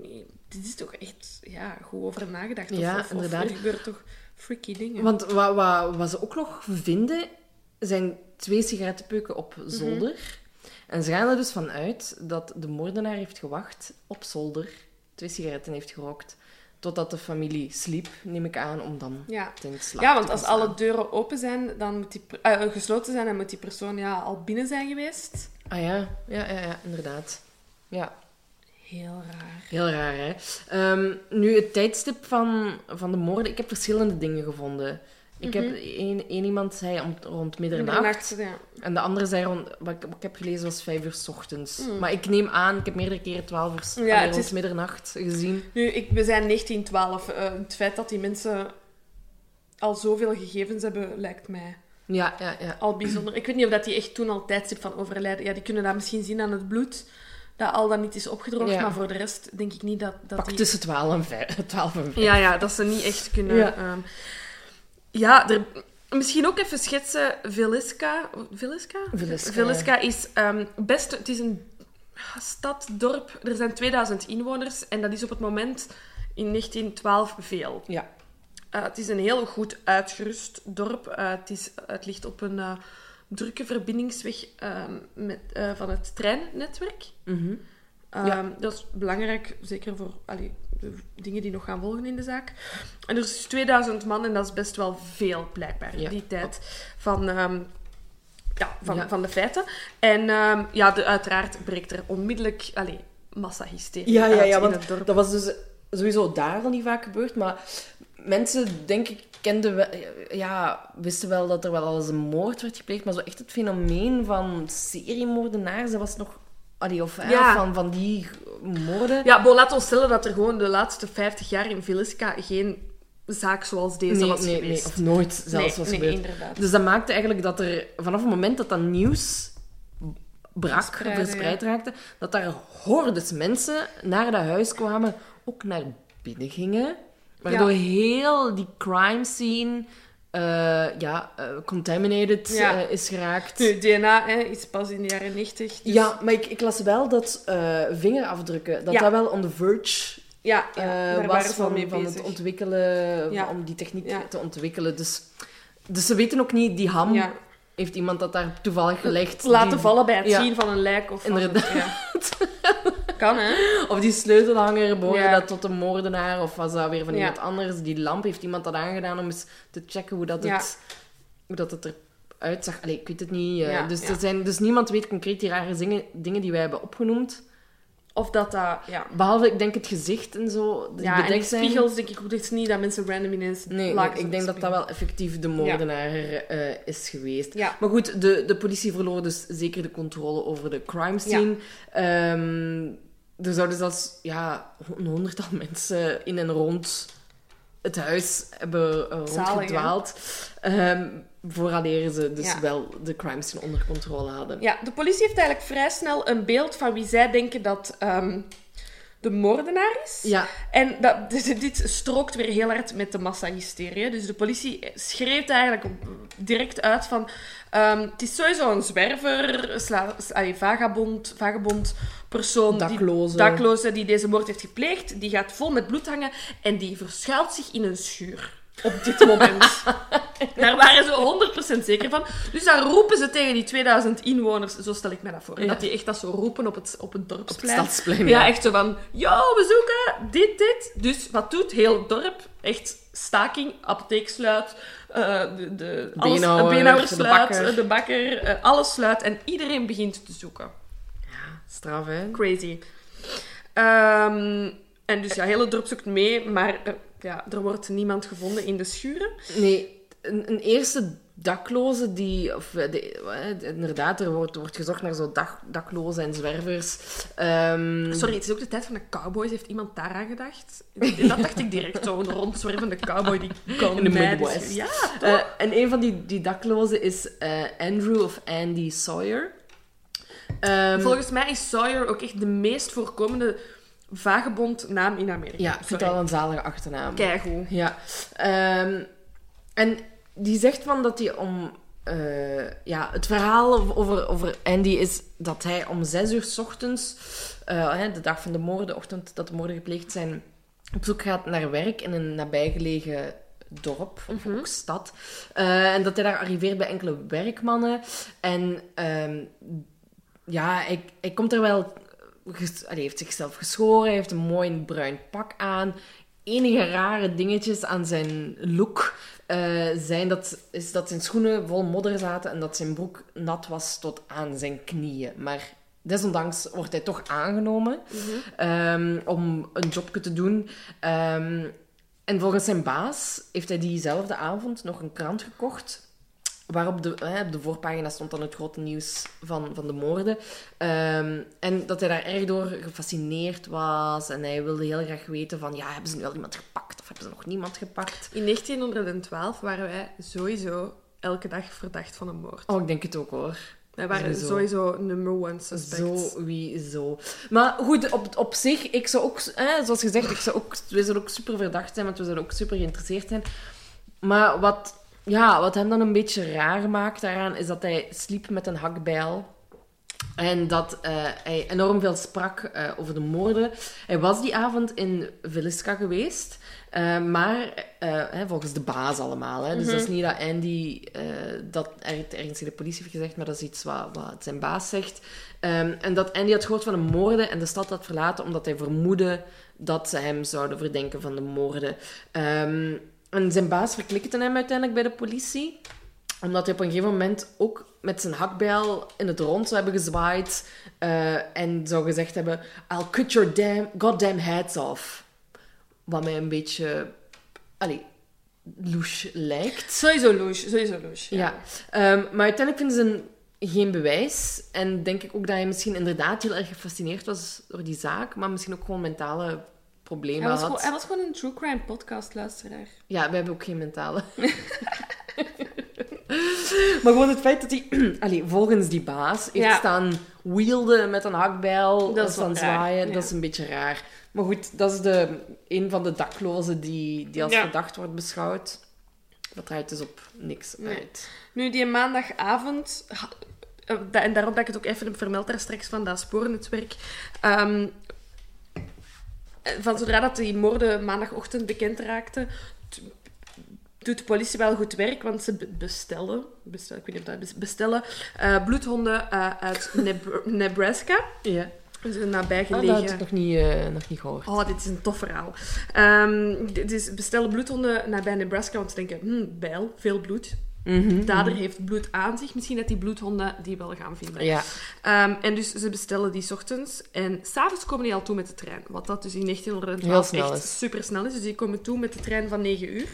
Dit is toch echt ja, goed over nagedacht. Of, Ja, of, of inderdaad. er gebeuren toch freaky dingen. Want wat, wat, wat ze ook nog vinden, zijn twee sigarettenpeuken op Mhm. zolder. En ze gaan er dus van uit dat de moordenaar heeft gewacht op zolder, twee sigaretten heeft gerookt, totdat de familie sliep, neem ik aan, om dan Ja. ten slaap Ja, want als alle deuren open zijn, dan moet die, eh, gesloten zijn, dan moet die persoon ja, al binnen zijn geweest. Ah ja, ja, ja, ja inderdaad. Ja, Heel raar. heel raar, hè. Ehm, nu, het tijdstip van, van de moorden... Ik heb verschillende dingen gevonden. Ik heb één, één iemand zei om, rond middernacht. Middernacht, ja. En de andere zei rond... Wat ik, wat ik heb gelezen was vijf uur s ochtends. Maar ik neem aan... Ik heb meerdere keren twaalf uur. Ja, rond is- middernacht gezien. Nu, ik, we zijn 1912. Eh, het feit dat die mensen al zoveel gegevens hebben, lijkt mij Ja, ja, ja. al bijzonder. Ik weet niet of dat die echt toen al tijdstip van overlijden... Ja, die kunnen dat misschien zien aan het bloed, dat al dan niet is opgedroogd. Ja. Maar voor de rest denk ik niet dat, dat Pak die... tussen twaalf en vijf. Twaalf en vijf. Ja, ja, dat ze niet echt kunnen... Ja. Ja, ja er, misschien ook even schetsen. Veliska... Veliska? Veliska, Veliska is ehm, best... Het is een stad, dorp. Er zijn 2000 inwoners. En dat is op het moment in 1912 veel. Ja. Eh, het is een heel goed uitgerust dorp. Eh, het, is, het ligt op een eh, drukke verbindingsweg ehm, met, van het treinnetwerk. Mhm. Ehm, Ja. Dat is belangrijk, zeker voor allee, de dingen die nog gaan volgen in de zaak. En er is 2000 man en dat is best wel veel, blijkbaar, Ja. die tijd van, ehm, ja, van, Ja. van de feiten. En ja, de, uiteraard breekt er onmiddellijk allee, massahysterie Ja, ja, ja, in want het dorp. dat was dus sowieso daar al niet vaak gebeurd, maar mensen, denk ik, kenden wel, ja, wisten wel dat er wel al eens een moord werd gepleegd, maar zo echt het fenomeen van seriemoordenaars, dat was nog... Allee, of Ja. van, van die moorden... Ja, bon, laat ons stellen dat er gewoon de laatste 50 jaar in Viliska geen zaak zoals deze nee, was nee, nee, geweest. of nooit zelfs Nee, was nee, gebeurd. inderdaad. Dus dat maakte eigenlijk dat er, vanaf het moment dat dat nieuws brak, verspreid raakte, dat daar hordes mensen naar dat huis kwamen, ook naar binnen gingen. Waardoor heel die crime scene eh, ja, eh, contaminated Ja. eh, is geraakt. Nu, DNA hè, is pas in de jaren 90. dus- Ja, maar ik, ik las wel dat vingerafdrukken, dat Ja. dat wel on the verge ja, was van, mee van het ontwikkelen, om die techniek te ontwikkelen. Dus, dus ze weten ook niet, die ham, heeft iemand dat daar toevallig gelegd. Laten die- vallen bij het zien van een lijk of van Kan, hè? Of die sleutelhanger, behoorde Ja. dat tot een moordenaar? Of was dat weer van iemand anders? Die lamp, heeft iemand dat aangedaan om eens te checken hoe dat het, hoe dat het eruit zag? Allee, ik weet het niet. eh, Ja, dus, ja. Er zijn, dus niemand weet concreet die rare dingen, dingen die wij hebben opgenoemd. Of dat dat... Ja, Behalve, ik denk, het gezicht en zo. Ja en spiegels denk ik ook echt niet dat mensen random ineens Nee, nee, ik denk de dat dat wel effectief de moordenaar eh, is geweest. Maar goed, de, de politie verloor dus zeker de controle over de crime scene. Ehm, er zouden zelfs ja, een honderdtal mensen in en rond het huis hebben uh, Zalig, rondgedwaald. Vooraleer ze dus Ja. wel de crime scene onder controle hadden. Ja, de politie heeft eigenlijk vrij snel een beeld van wie zij denken dat ehm, de moordenaar is. Ja, En dat, dit, dit strookt weer heel hard met de massahysterie. Dus de politie schreeuwt eigenlijk direct uit van... ehm, het is sowieso een zwerver, sla, allee, vagabond, vagabond persoon... Dakloze. Die, dakloze die deze moord heeft gepleegd. Die gaat vol met bloed hangen en die verschuilt zich in een schuur. Op dit moment. Daar waren ze 100% zeker van. Dus dan roepen ze tegen die 2000 inwoners, zo stel ik me dat voor. Ja. Dat die echt dat zo roepen op het, op het op het dorpsplein. stadsplein. Ja, echt zo van, yo, we zoeken dit, dit. Dus wat doet heel het dorp? Echt staking, apotheek sluit, eh, de, de, alles, Beenhouwer, de sluit, bakker. de bakker, eh, alles sluit en iedereen begint te zoeken. Straf, hè? Crazy. Ehm, en dus ja, heel het dorp zoekt mee, maar eh, ja, er wordt niemand gevonden in de schuren. Nee, een, een eerste dakloze die... Of, eh, de, eh, inderdaad, er wordt, wordt gezocht naar zo dak, daklozen en zwervers. Ehm, Sorry, het is ook de tijd van de cowboys. Heeft iemand daaraan gedacht? Dat dacht ik direct, zo'n rondzwervende cowboy die kan In de Midwest. Ja, Eh, en een van die, die daklozen is Andrew of Andy Sawyer. Ehm, Volgens mij is Sawyer ook echt de meest voorkomende vagebondnaam in Amerika. ja, ik vind dat wel een zalige achternaam. Keigoed. Ja. Ehm, en die zegt van dat hij om... eh, ja, het verhaal over, over Andy is dat hij om zes uur s ochtends, eh, de dag van de moorden, de ochtend dat de moorden gepleegd zijn, op zoek gaat naar werk in een nabijgelegen dorp of ook stad. Eh, en dat hij daar arriveert bij enkele werkmannen. En ehm, ja, hij, hij komt er wel... hij heeft zichzelf geschoren, heeft een mooi bruin pak aan. enige rare dingetjes aan zijn look eh, zijn dat, is dat zijn schoenen vol modder zaten en dat zijn broek nat was tot aan zijn knieën. Maar desondanks wordt hij toch aangenomen ehm, om een jobje te doen. Ehm, en volgens zijn baas heeft hij diezelfde avond nog een krant gekocht. Waarop de, hè, op de voorpagina stond dan het grote nieuws van, van de moorden. Ehm, en dat hij daar erg door gefascineerd was. En hij wilde heel graag weten van... Ja, hebben ze nu al iemand gepakt? Of hebben ze nog niemand gepakt? In 1912 waren wij sowieso elke dag verdacht van een moord. Oh, ik denk het ook hoor. Wij waren Sowieso. sowieso number one suspect. Sowieso. Maar goed, op, op zich, ik zou ook, hè, zoals gezegd, ik zou ook, we zouden ook super verdacht zijn, want we zouden ook super geïnteresseerd zijn. Maar wat, ja, wat hem dan een beetje raar maakt daaraan, is dat hij sliep met een hakbijl. En dat eh, hij enorm veel sprak eh, over de moorden. Hij was die avond in Villisca geweest. eh, maar hè, volgens de baas allemaal. Hè. Dus dat is niet dat Andy dat er, ergens in de politie heeft gezegd, maar dat is iets wat, wat zijn baas zegt. Ehm, en dat Andy had gehoord van de moorden en de stad had verlaten omdat hij vermoedde dat ze hem zouden verdenken van de moorden. Ehm, en zijn baas verklikte hem uiteindelijk bij de politie omdat hij op een gegeven moment ook met zijn hakbijl in het rond zou hebben gezwaaid. eh, en zou gezegd hebben... I'll cut your damn, goddamn heads off. Wat mij een beetje... Allee, louche lijkt. Sowieso louche, sowieso louche. Ja. Ehm, maar uiteindelijk vinden ze een, geen bewijs. En denk ik ook dat hij misschien inderdaad heel erg gefascineerd was door die zaak. Maar misschien ook gewoon mentale problemen Hij was, had. gewoon, hij was gewoon een true crime podcast luisteraar. Ja, we hebben ook geen mentale. maar gewoon het feit dat hij, allee, volgens die baas, heeft Ja. staan wielden met een hakbijl, Dat is staan zwaaien, ja. dat is een beetje raar. Maar goed, dat is de, een van de daklozen die, die als Ja. verdacht wordt beschouwd. Dat draait dus op niks Nee. uit. Nu, die maandagavond... eh, En daarom dat ik het ook even vermeld daar straks van dat spoornetwerk. Van zodra dat die moorden maandagochtend bekend raakten, doet de politie wel goed werk, want ze be- bestellen, bestel, ik weet niet of dat bes- bestellen, eh, bloedhonden eh, uit Neb- Nebraska. Ja. Dus een nabijgelegen... dat had ik nog niet, eh, nog niet gehoord. Oh, dit is een tof verhaal. Dit is bestellen bloedhonden nabij Nebraska, want ze denken, hmm, bijl, veel bloed. De dader heeft bloed aan zich. Misschien dat die bloedhonden die wel gaan vinden. Ja. Ehm, en dus ze bestellen die 's ochtends. En s'avonds komen die al toe met de trein. Wat dat dus in 1912 Heel snel echt is. super snel is. Dus die komen toe met de trein van 9 uur.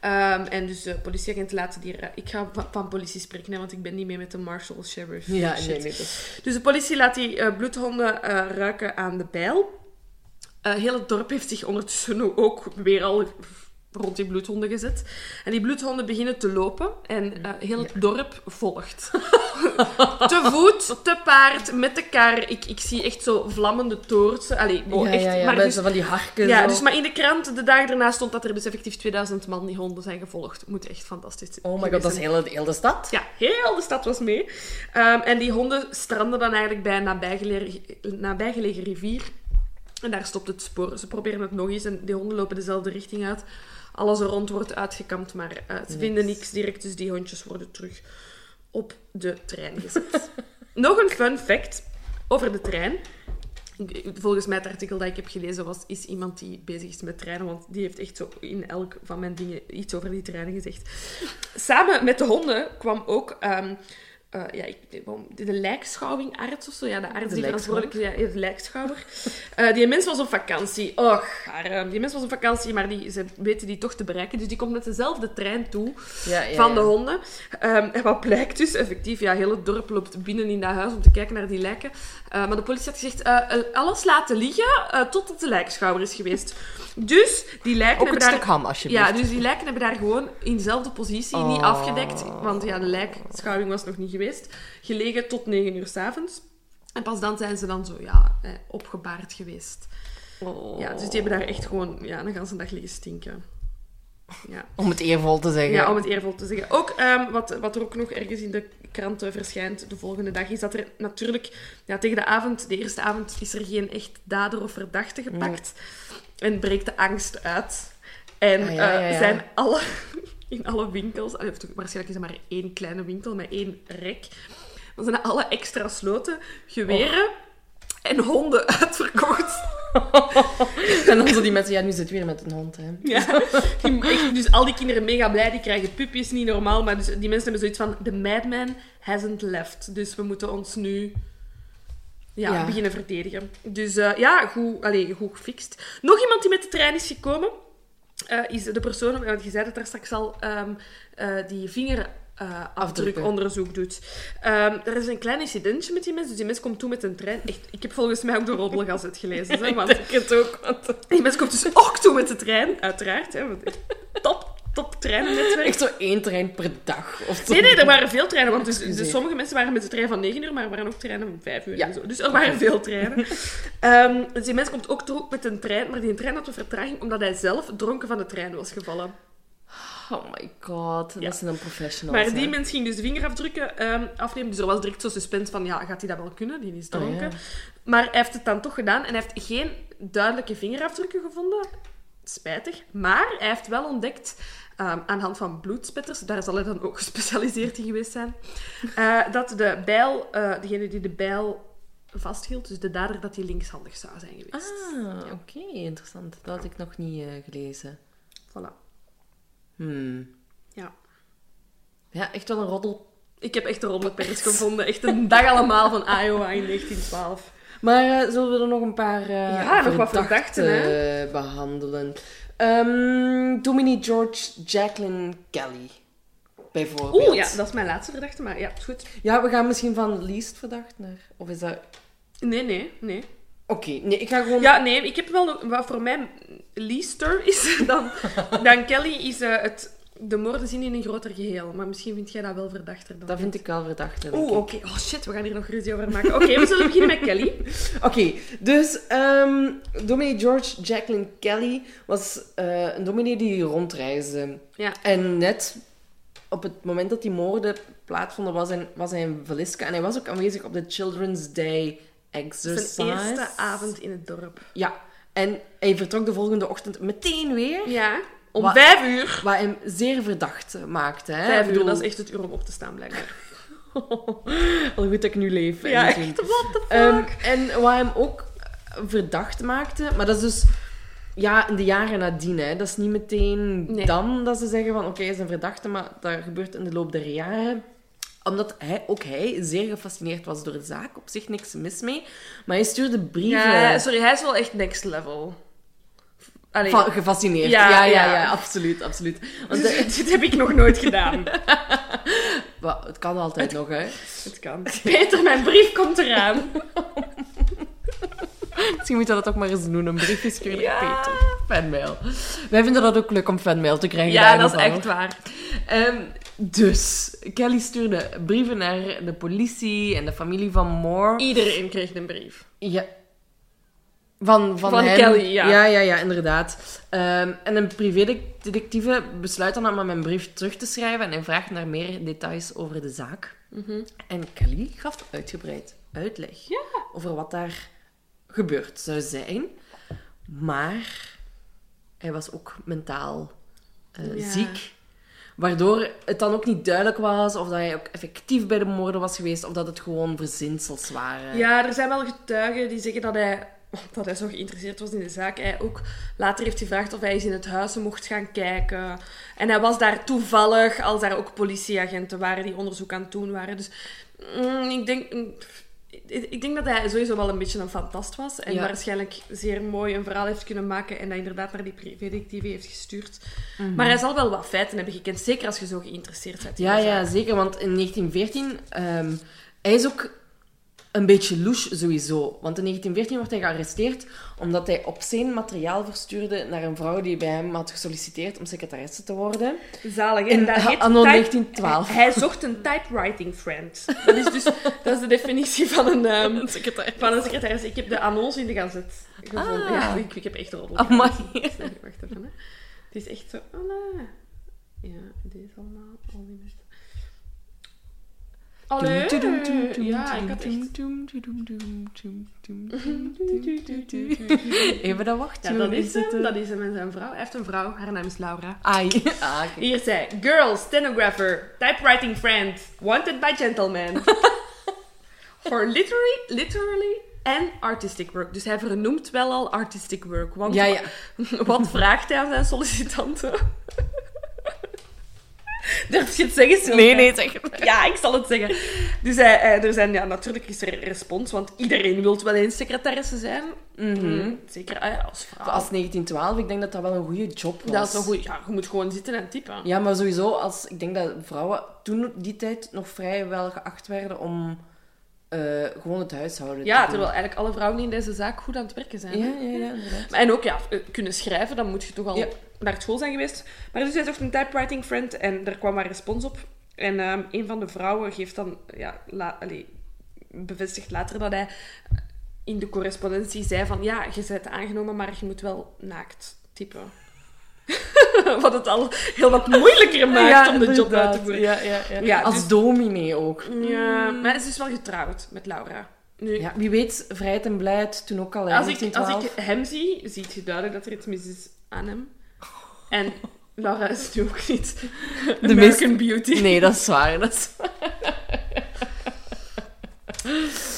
Ehm, en dus de politieagenten laten die... Ik ga van, politie spreken, hè, want ik ben niet mee met de marshal, sheriff. Ja, shit. nee, nee. dat- Dus de politie laat die eh, bloedhonden eh, ruiken aan de bijl. Eh heel het dorp heeft zich ondertussen ook weer al rond die bloedhonden gezet. En die bloedhonden beginnen te lopen en eh, heel het dorp volgt. te voet, te paard, met de kar. Ik, ik zie echt zo vlammende toortsen. Allee, oh, ja, echt. ja, ja, maar dus, van die harken ja, zo. dus maar in de krant de dag daarna stond dat er dus effectief 2000 man die honden zijn gevolgd. Moet echt fantastisch Oh my god, dat is zijn. heel, heel de stad. Ja, heel de stad was mee. Ehm, en die honden stranden dan eigenlijk bij een nabijgelegen, nabijgelegen rivier. En daar stopt het spoor. Ze proberen het nog eens en die honden lopen dezelfde richting uit. Alles er rond wordt uitgekamd, maar eh, ze vinden niks direct. Dus die hondjes worden terug op de trein gezet. nog een fun fact over de trein. Volgens mij het artikel dat ik heb gelezen was, is iemand die bezig is met treinen, want die heeft echt zo in elk van mijn dingen iets over die treinen gezegd. Samen met de honden kwam ook ehm, eh, ja, ik, de, lijkschouwingarts of zo. Ja, de arts De die verantwoordelijk is, ja, de lijkschouwer. Eh, die mens was op vakantie. Och, haar, die mens was op vakantie, maar die, ze weten die toch te bereiken. Dus die komt met dezelfde trein toe Ja, ja, van de honden. Ehm, en wat blijkt dus, effectief, ja, heel het dorp loopt binnen in dat huis om te kijken naar die lijken. Eh, maar de politie had gezegd, eh, eh, alles laten liggen eh, totdat de lijkschouwer is geweest. Dus die lijken Ook daar... stuk ham, alsjeblieft. Ja, dus die lijken hebben daar gewoon in dezelfde positie, niet Oh. afgedekt, want ja, de lijkschouwing was nog niet geweest, gelegen tot 9 uur s'avonds. En pas dan zijn ze dan zo, ja, eh, opgebaard geweest. Oh. Ja, dus die hebben daar echt gewoon ja, een ganse dag liggen stinken. Ja. Om het eervol te zeggen. Ja, om het eervol te zeggen. Ook ehm, wat, wat er ook nog ergens in de kranten verschijnt de volgende dag, is dat er natuurlijk ja, tegen de avond, de eerste avond, is er geen echt dader of verdachte gepakt. En breekt de angst uit. En Ah, ja, ja, eh, zijn alle, in alle winkels, waarschijnlijk is er maar één kleine winkel met één rek, dan zijn alle extra sloten, geweren en honden uitverkocht. en dan zo die mensen, ja, nu zit weer met een hond, hè. Ja. Die- echt, dus al die kinderen mega blij, die krijgen pupjes, niet normaal. Maar dus die mensen hebben zoiets van, the madman hasn't left. Dus we moeten ons nu ja, Ja. beginnen verdedigen. Dus eh, ja, goed, allez, goed gefixt. Nog iemand die met de trein is gekomen, eh, is de persoon, want je zei het daar straks al, ehm, eh, die vingerafdrukonderzoek doet. Ehm, er is een klein incidentje met die mens. Dus die mens komt toe met een trein. Echt, ik heb volgens mij ook de roddelgazet gelezen. Hè, want Ik het ook, want... die mens komt dus ook toe met de trein, uiteraard. Hè, want top, top treinennetwerk. Echt zo één trein per dag. Of zo. Nee, nee, er waren veel treinen. Want dus, dus sommige mensen waren met de trein van 9 uur, maar er waren ook treinen van 5 uur Ja. en zo. Dus er waren veel treinen. Ehm, dus die mens komt ook toe met een trein, maar die trein had een vertraging omdat hij zelf dronken van de trein was gevallen. Oh my god, Ja. dat zijn dan professionals. Maar die hè. mens ging dus de vingerafdrukken ehm, afnemen. Dus er was direct zo suspense van, ja, gaat hij dat wel kunnen? Die is dronken. Oh, ja. Maar hij heeft het dan toch gedaan en hij heeft geen duidelijke vingerafdrukken gevonden. Spijtig. Maar hij heeft wel ontdekt, ehm, aan de hand van bloedspetters, daar zal hij dan ook gespecialiseerd in geweest zijn, eh, dat de bijl, eh, degene die de bijl vasthield, dus de dader, dat hij linkshandig zou zijn geweest. Ah, oké, interessant. Dat had ik nog niet eh, gelezen. Voilà. Hmm. Ja. Ja, echt wel een roddel. Ik heb echt de roddelpers gevonden. Echt een dag allemaal van Iowa in 1912. Maar zullen we er nog een paar Ja, nog wat verdachten, eh, behandelen? Ehm Dominique George Jacqueline Kelly, bijvoorbeeld. Oeh, ja, dat is mijn laatste verdachte, maar ja, goed. Ja, we gaan misschien van least verdacht naar... Of is dat... Nee, nee, nee. Oké, nee, ik ga gewoon... Ja, nee, ik heb wel. Wat voor mij leaster is dan, dan Kelly, is eh, het, de moorden zien in een groter geheel. Maar misschien vind jij dat wel verdachter dan Dat vind ik wel verdacht. denk Oeh, oké. Oh shit, we gaan hier nog ruzie over maken. Oké, we zullen beginnen met Kelly. Oké, dus ehm dominee George Jacqueline Kelly was eh, een dominee die rondreisde. Ja. En net op het moment dat die moorden plaatsvonden, was hij, was hij in Velisca. En hij was ook aanwezig op de Children's Day Exercise. Zijn eerste avond in het dorp. Ja, en hij vertrok de volgende ochtend meteen weer. Ja, om vijf uur. Wat hem zeer verdacht maakte. Hè? Vijf uur, dat is echt het uur om op te staan, blijkbaar. Al goed dat ik nu leef. Ja, echt, what the fuck? Ehm, en wat hem ook verdacht maakte, maar dat is dus ja, in de jaren nadien. Hè. Dat is niet meteen Nee. dan dat ze zeggen van oké, hij is een verdachte, maar dat gebeurt in de loop der jaren omdat hij, ook hij zeer gefascineerd was door de zaak. Op zich niks mis mee. Maar hij stuurde brieven. Ja, sorry, hij is wel echt next level. Allee, gefascineerd. Ja, Ja, ja, ja, ja. absoluut, absoluut. Want eh, dit heb ik nog nooit gedaan. het kan altijd nog, hè. Het kan. Peter, mijn brief komt eraan. Misschien moet je dat ook maar eens doen, een briefje sturen Ja. Peter. Fanmail. Wij vinden dat ook leuk om fanmail te krijgen. Ja, dat is echt waar. Ehm, dus, Kelly stuurde brieven naar de politie en de familie van Moore. Iedereen kreeg een brief. Ja. Van, van, Van hen. Kelly, ja. Ja, ja, ja, inderdaad. Ehm, en een privédetectieve besluit dan om een brief terug te schrijven en hij vraagt naar meer details over de zaak. Mhm. En Kelly gaf uitgebreid uitleg over wat daar gebeurd zou zijn. Maar hij was ook mentaal eh, Ja. ziek. Waardoor het dan ook niet duidelijk was of dat hij ook effectief bij de moorden was geweest of dat het gewoon verzinsels waren. Ja, er zijn wel getuigen die zeggen dat hij, dat hij zo geïnteresseerd was in de zaak. Hij ook later heeft gevraagd of hij eens in het huis mocht gaan kijken. En hij was daar toevallig, als daar ook politieagenten waren die onderzoek aan het doen waren. Dus mm, ik denk... mm, ik denk dat hij sowieso wel een beetje een fantast was. En Ja. waarschijnlijk zeer mooi een verhaal heeft kunnen maken. En dat inderdaad naar die privédetectieve heeft gestuurd. Maar hij zal wel wat feiten hebben gekend. Zeker als je zo geïnteresseerd bent in Ja, ja, zeker. Want in 1914... ehm hij is ook een beetje louche sowieso. Want in 1914 wordt hij gearresteerd omdat hij obscene materiaal verstuurde naar een vrouw die bij hem had gesolliciteerd om secretaresse te worden. Zalig? In Dat heet anno type- 1912. Hij, hij zocht een typewriting friend. Dat is dus dat is de definitie van een, van een secretaris. Ik heb de annonce in de gazet gevonden. Ah. Ja, ik, ik heb echt roddel. Amai. Wacht even, hè. Het is echt zo... Oh, nee. Ja, deze allemaal. Al die mensen. Allee. Ja, ik had echt... Even dat wachten. Ja, dat is hem. Dat is hem en zijn vrouw. Hij heeft een vrouw. Haar naam is Laura. Ai. Ah. Hier zei, girl, stenographer, typewriting friend, wanted by gentleman. For literally, literally en artistic work. Dus hij vernoemt wel al artistic work. Want Ja, ja. wat vraagt hij aan zijn sollicitanten? Durf je het zeggen, Silke? Nee, nee, zeg het. Ja, ik zal het zeggen. Dus hij, hij- er zijn, ja, natuurlijk is er respons, want iedereen wil wel eens secretaresse zijn. Mm, Zeker ah, als vrouw. Als 1912, ik denk dat dat wel een goede job was. dat is een goeie... Ja, je moet gewoon zitten en typen. Ja, maar sowieso, als, ik denk dat vrouwen toen die tijd nog vrij wel geacht werden om eh, gewoon het huishouden Ja, te doen. terwijl eigenlijk alle vrouwen in deze zaak goed aan het werken zijn. Ja, ja, ja, inderdaad. En ook, ja, eh, kunnen schrijven, dan moet je toch al Ja. Naar school zijn geweest. Maar dus hij zocht een typewriting friend en daar kwam maar respons op. En ehm, een van de vrouwen geeft dan, ja, la, allee, bevestigt later dat hij in de correspondentie zei van, ja, je bent aangenomen, maar je moet wel naakt typen. wat het al heel wat moeilijker maakt om de job uit te voeren. Ja, ja, ja. Ja, Als dus- dominee ook. Ja, maar ze is wel getrouwd met Laura. Nu, wie weet, vrijheid en blijheid toen ook al Als ik, als 1912. ik hem zie, ziet je duidelijk dat er iets mis is aan hem. En Laura is nu ook niet De American Beauty. Nee, dat is waar. Dat is...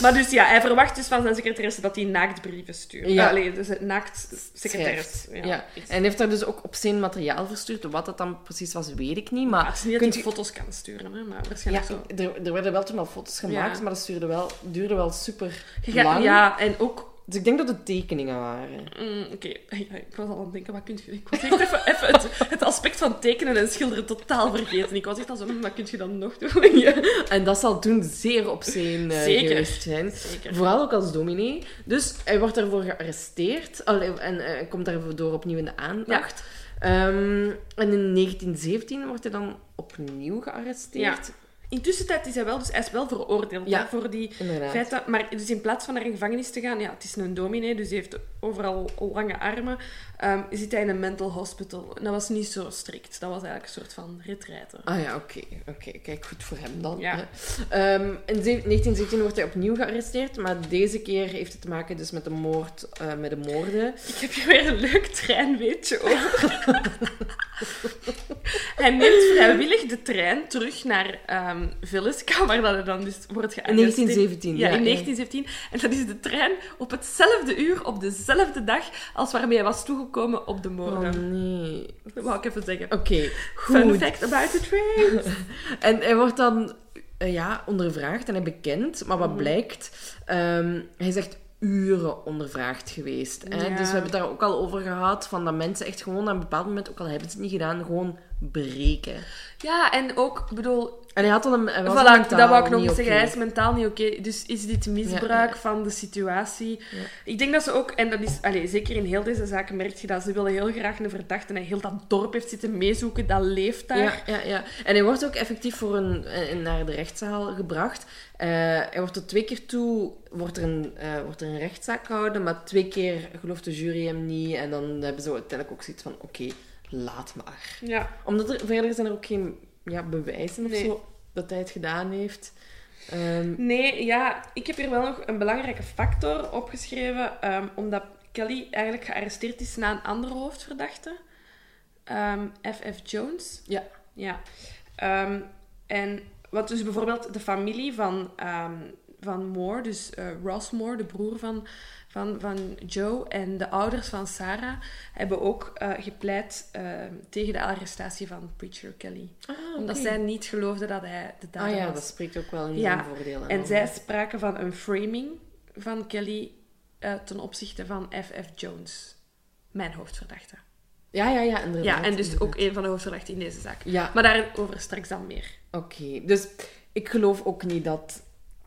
Maar dus ja, hij verwacht dus van zijn secretaresse dat hij naaktbrieven stuurt. Ja. Allee, dus het naakt secretaris. Ja. En heeft daar dus ook op zijn materiaal verstuurd. Wat dat dan precies was, weet ik niet. Maar Maar het is niet dat kunt hij je- foto's kan sturen, hè, maar ja, waarschijnlijk zo. er, er werden wel toen al foto's gemaakt, Ja. maar dat duurde wel, duurde wel super Je lang. ja, en ook... Dus ik denk dat het tekeningen waren. mm, Oké, ja, ik was al aan het denken, wat kun je... Ik was echt even, even het, het aspect van tekenen en schilderen totaal vergeten. Ik was echt al zo, mm, wat kun je dan nog doen? Ja. En dat zal toen zeer op zijn eh, Zeker. geweest zijn. Zeker. Vooral ook als dominee. Dus hij wordt daarvoor gearresteerd. En eh, komt daardoor opnieuw in de aandacht. Ehm, en in 1917 wordt hij dan opnieuw gearresteerd. Intussen tijd is hij wel, dus hij is wel veroordeeld Ja. hè, voor die Inderdaad. feiten. Maar dus in plaats van naar een gevangenis te gaan, ja, het is een dominee, dus hij heeft overal lange armen, ehm, zit hij in een mental hospital. En dat was niet zo strikt. Dat was eigenlijk een soort van retraite. Ah ja, oké. oké. Kijk, goed voor hem dan. Ja. Ehm, in ze- 1917 wordt hij opnieuw gearresteerd, maar deze keer heeft het te maken dus met de moord, eh, met de moorden. Ik heb hier weer een leuk treinweetje over. hij neemt vrijwillig de trein terug naar ehm Villisca, waar dat hij dan dus wordt In gearresteerd. 1917, Ja, ja. in ja. 1917. En dat is de trein op hetzelfde uur, op dezelfde dag, als waarmee hij was toegekomen op de Oh moorden. nee. Dat wou ik even zeggen. Oké, Fun goed. fact about the train. En hij wordt dan eh, ja, ondervraagd en hij bekend. Maar Mhm. wat blijkt? ehm, hij is echt uren ondervraagd geweest. Hè? Ja. Dus we hebben het daar ook al over gehad. Van dat mensen echt gewoon aan een bepaald moment, ook al hebben ze het niet gedaan, gewoon breken. Ja, en ook, ik bedoel... En hij had al een. Was Voilà, mentaal dat wou ik nog zeggen. Hij is mentaal niet oké. Dus is dit misbruik Ja, ja. van de situatie? Ja. Ik denk dat ze ook... En dat is... Allez, zeker in heel deze zaken merk je dat. Ze willen heel graag een verdachte. En heel dat dorp heeft zitten meezoeken. Dat leeft daar. Ja, ja, ja. En hij wordt ook effectief voor een, naar de rechtszaal gebracht. Eh, hij wordt tot twee keer toe wordt er, een, eh, wordt er een rechtszaak gehouden, maar twee keer gelooft de jury hem niet. En dan hebben ze uiteindelijk ook zoiets van, oké, laat maar. Ja. Omdat er verder zijn er ook geen ja, bewijzen of Nee. zo dat hij het gedaan heeft. Ehm, Nee, ja. Ik heb hier wel nog een belangrijke factor opgeschreven. ehm, omdat Kelly eigenlijk gearresteerd is na een andere hoofdverdachte. Ehm, F.F. Jones. ja. Ja. En wat dus bijvoorbeeld de familie van, van Moore, dus eh, Ross Moore, de broer van, van, van Joe, en de ouders van Sarah, hebben ook eh, gepleit ehm, tegen de arrestatie van Preacher Kelly. Omdat Ah, oké. zij niet geloofden dat hij de dader Ah ja, was. dat spreekt ook wel in Ja, voordeel. En zij spraken van een framing van Kelly eh, ten opzichte van F.F. Jones, mijn hoofdverdachte. Ja, ja, ja, inderdaad. Ja, en dus inderdaad. ook een van de hoofdverdachten in deze zaak. Ja, Maar daarover straks dan meer. oké. Dus ik geloof ook niet dat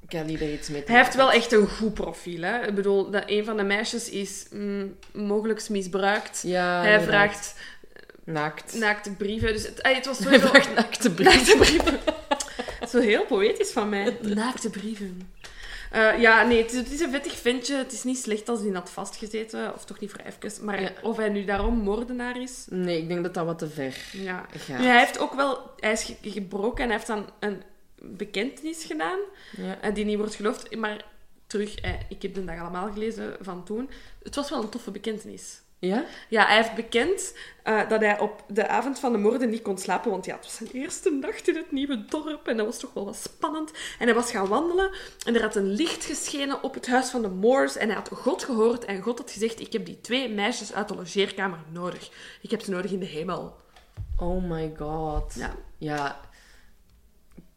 Kelly er iets mee te Hij heeft wel echt een goed profiel. Hè? Ik bedoel, dat een van de meisjes is mm, mogelijk misbruikt. Ja, hij vraagt Naakt. naakte brieven. Dus het, ah, het was Hij sowieso... vraagt naakte brieven. Naakte brieven. Zo heel poëtisch van mij. Naakte brieven. Eh, ja, nee, het is, het is een vettig ventje. Het is niet slecht als hij had vastgezeten. Of toch niet voor even. Maar Ja. of hij nu daarom moordenaar is... Nee, ik denk dat dat wat te ver Ja. gaat. Hij heeft ook wel... Hij is ge- gebroken en hij heeft dan een bekentenis gedaan. Ja. En die niet wordt geloofd. Maar terug, eh, ik heb de dag allemaal gelezen van toen. Het was wel een toffe bekentenis. Ja? Ja, hij heeft bekend eh, dat hij op de avond van de moorden niet kon slapen, want ja, het was zijn eerste nacht in het nieuwe dorp en dat was toch wel wat spannend. En hij was gaan wandelen en er had een licht geschenen op het huis van de Moors en hij had God gehoord en God had gezegd, ik heb die twee meisjes uit de logeerkamer nodig. Ik heb ze nodig in de hemel. Oh my god. Ja, Ja.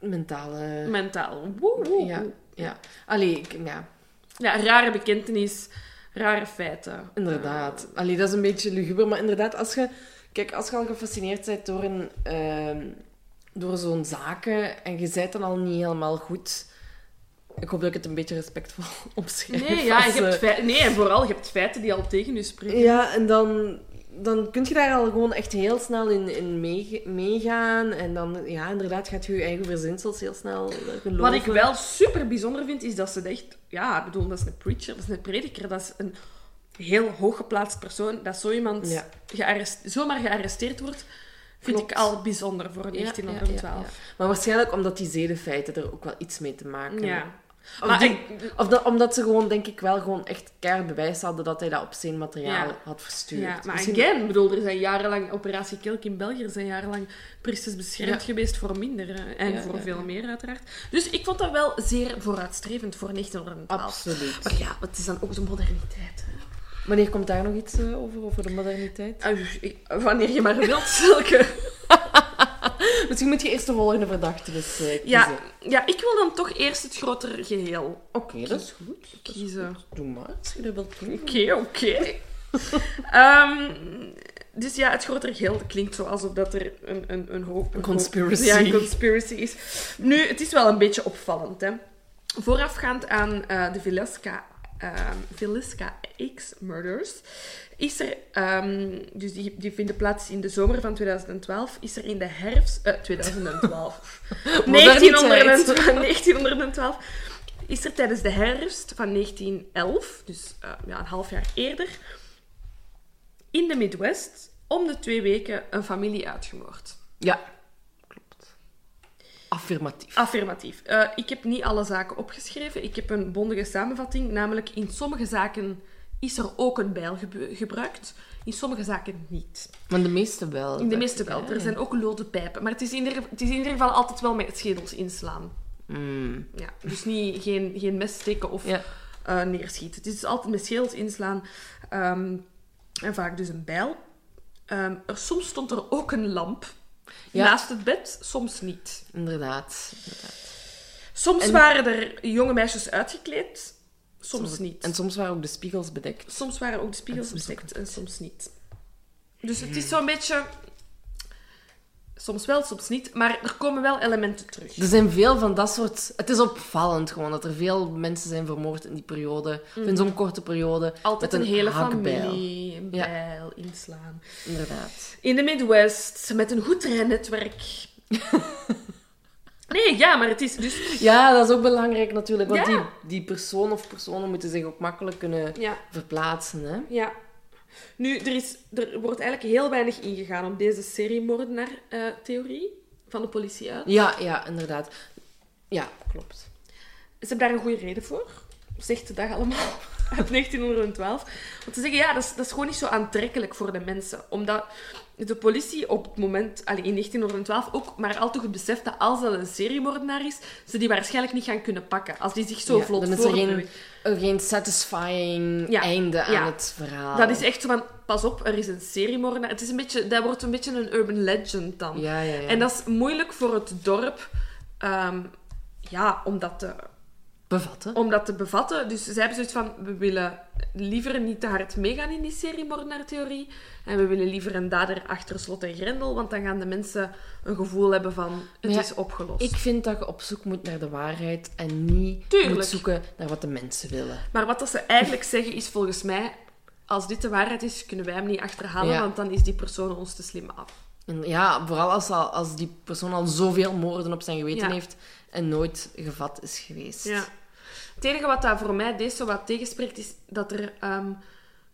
Mentale... mentaal. Woe, woe, Ja, woe. ja. Allee, ik- ja, Ja, rare bekentenis, rare feiten. inderdaad. Allee, dat is een beetje luguber, maar inderdaad, als je... Kijk, als je al gefascineerd bent door, een, ehm, door zo'n zaken en je bent dan al niet helemaal goed... Ik hoop dat ik het een beetje respectvol omschrijf. Nee, ja, als, je hebt eh, nee, en vooral, je hebt feiten die al tegen je spreken. Ja, en dan, dan kun je daar al gewoon echt heel snel in, in meegaan. En dan, ja, inderdaad, gaat je je eigen verzinsels heel snel geloven. Wat ik wel super bijzonder vind, is dat ze echt... Ja, ik bedoel, dat is een preacher, dat is een prediker, dat is een heel hooggeplaatst persoon. Dat zo iemand Ja. gearrest, zomaar gearresteerd wordt, vind Klopt. ik al bijzonder voor Ja, 1912. ja, ja, ja. Maar waarschijnlijk omdat die zedenfeiten er ook wel iets mee te maken hebben. Of, Maar die- ik- of dat, omdat ze gewoon, denk ik, wel gewoon echt keihard bewijs hadden dat hij dat op zijn materiaal Ja. had verstuurd. Ja, maar Misschien- again, bedoel, er zijn jarenlang Operatie Kelk in België, er zijn jarenlang priesters beschermd Ja. geweest voor minder hè, en Ja, voor veel meer uiteraard. Dus ik vond dat wel zeer vooruitstrevend voor 1912. Absoluut. Maar ja, het is dan ook de moderniteit. hè. Wanneer komt daar nog iets eh, over, over de moderniteit? Ah, Wanneer je maar wilt, zulke. Misschien moet je eerst de volgende verdachte eens eh, kiezen. Ja, ja, ik wil dan toch eerst het grotere geheel Oké, dat is goed. Dat is kiezen. goed. Doe maar, als je dat wilt doen. Oké, oké. Ehm, dus ja, het grotere geheel klinkt zo alsof dat er een, een, een hoop... Een conspiracy. Ja, een conspiracy is. Nu, het is wel een beetje opvallend, hè. Voorafgaand aan eh, de Vilesca, ehm Vilesca X-murders is er... ehm, dus die, die vinden plaats in de zomer van 2012. Is er in de herfst... eh, 2012. 1912, 1912 is er tijdens de herfst van 1911, dus eh, ja, een half jaar eerder, in de Midwest om de twee weken een familie uitgemoord. Ja. Affirmatief. Affirmatief. Eh, ik heb niet alle zaken opgeschreven. Ik heb een bondige samenvatting. Namelijk, in sommige zaken is er ook een bijl gebruikt. In sommige zaken niet. Maar de meeste wel. In de meeste wel. Er zijn ook lode pijpen. Maar het is, in ieder, het is in ieder geval altijd wel met schedels inslaan. Mm. Ja, dus niet, geen, geen mes steken of Ja. eh, neerschieten. Het is altijd met schedels inslaan. Ehm, en vaak dus een bijl. Ehm, er, soms stond er ook een lamp Ja. naast het bed, soms niet. Inderdaad. inderdaad. Soms En- waren er jonge meisjes uitgekleed, soms, niet. En soms waren ook de spiegels bedekt. Soms waren ook de spiegels En soms bedekt en soms niet. Dus het is zo'n beetje... Soms wel, soms niet. Maar er komen wel elementen terug. Er zijn veel van dat soort... Het is opvallend gewoon dat er veel mensen zijn vermoord in die periode. Of in zo'n korte periode. Altijd met een, hele hakbijl. familie, een Ja. bijl, inslaan. Inderdaad. In de Midwest, met een goed treinnetwerk. nee, ja, maar het is dus... Ja, dat is ook belangrijk natuurlijk. Want Ja. die, die persoon of personen moeten zich ook makkelijk kunnen Ja, verplaatsen. Hè? ja. Nu, er, is, er wordt eigenlijk heel weinig ingegaan op deze seriemoordenaar-theorie van de politie uit. Ja, ja, inderdaad. Ja, klopt. Ze hebben daar een goede reden voor. Zegt de dag allemaal uit 1912. Want ze zeggen, ja, dat is, dat is gewoon niet zo aantrekkelijk voor de mensen. Omdat de politie op het moment, allee, in 1912, ook maar al te goed beseft dat als dat een seriemoordenaar is, ze die waarschijnlijk niet gaan kunnen pakken. Als die zich zo Ja, vlot er geen, satisfying Ja, einde ja. aan het verhaal. Dat is echt zo van, pas op, er is een seriemoordenaar. Het is een beetje, dat wordt een beetje een urban legend dan. Ja. En dat is moeilijk voor het dorp, ehm, ja, om dat te Bevatten. om dat te bevatten. Dus zij hebben zoiets van, we willen liever niet te hard meegaan in die seriemoordenaar-theorie. En we willen liever een dader achter slot en grendel, want dan gaan de mensen een gevoel hebben van, het ja, is opgelost. Ik vind dat je op zoek moet naar de waarheid en niet Tuurlijk. moet zoeken naar wat de mensen willen. Maar wat dat ze eigenlijk zeggen is volgens mij, als dit de waarheid is, kunnen wij hem niet achterhalen, Ja. want dan is die persoon ons te slim af. En ja, vooral als, al- als die persoon al zoveel moorden op zijn geweten Ja. heeft en nooit gevat is geweest. Ja. Het enige wat daar voor mij deze zo wat tegenspreekt, is dat er ehm,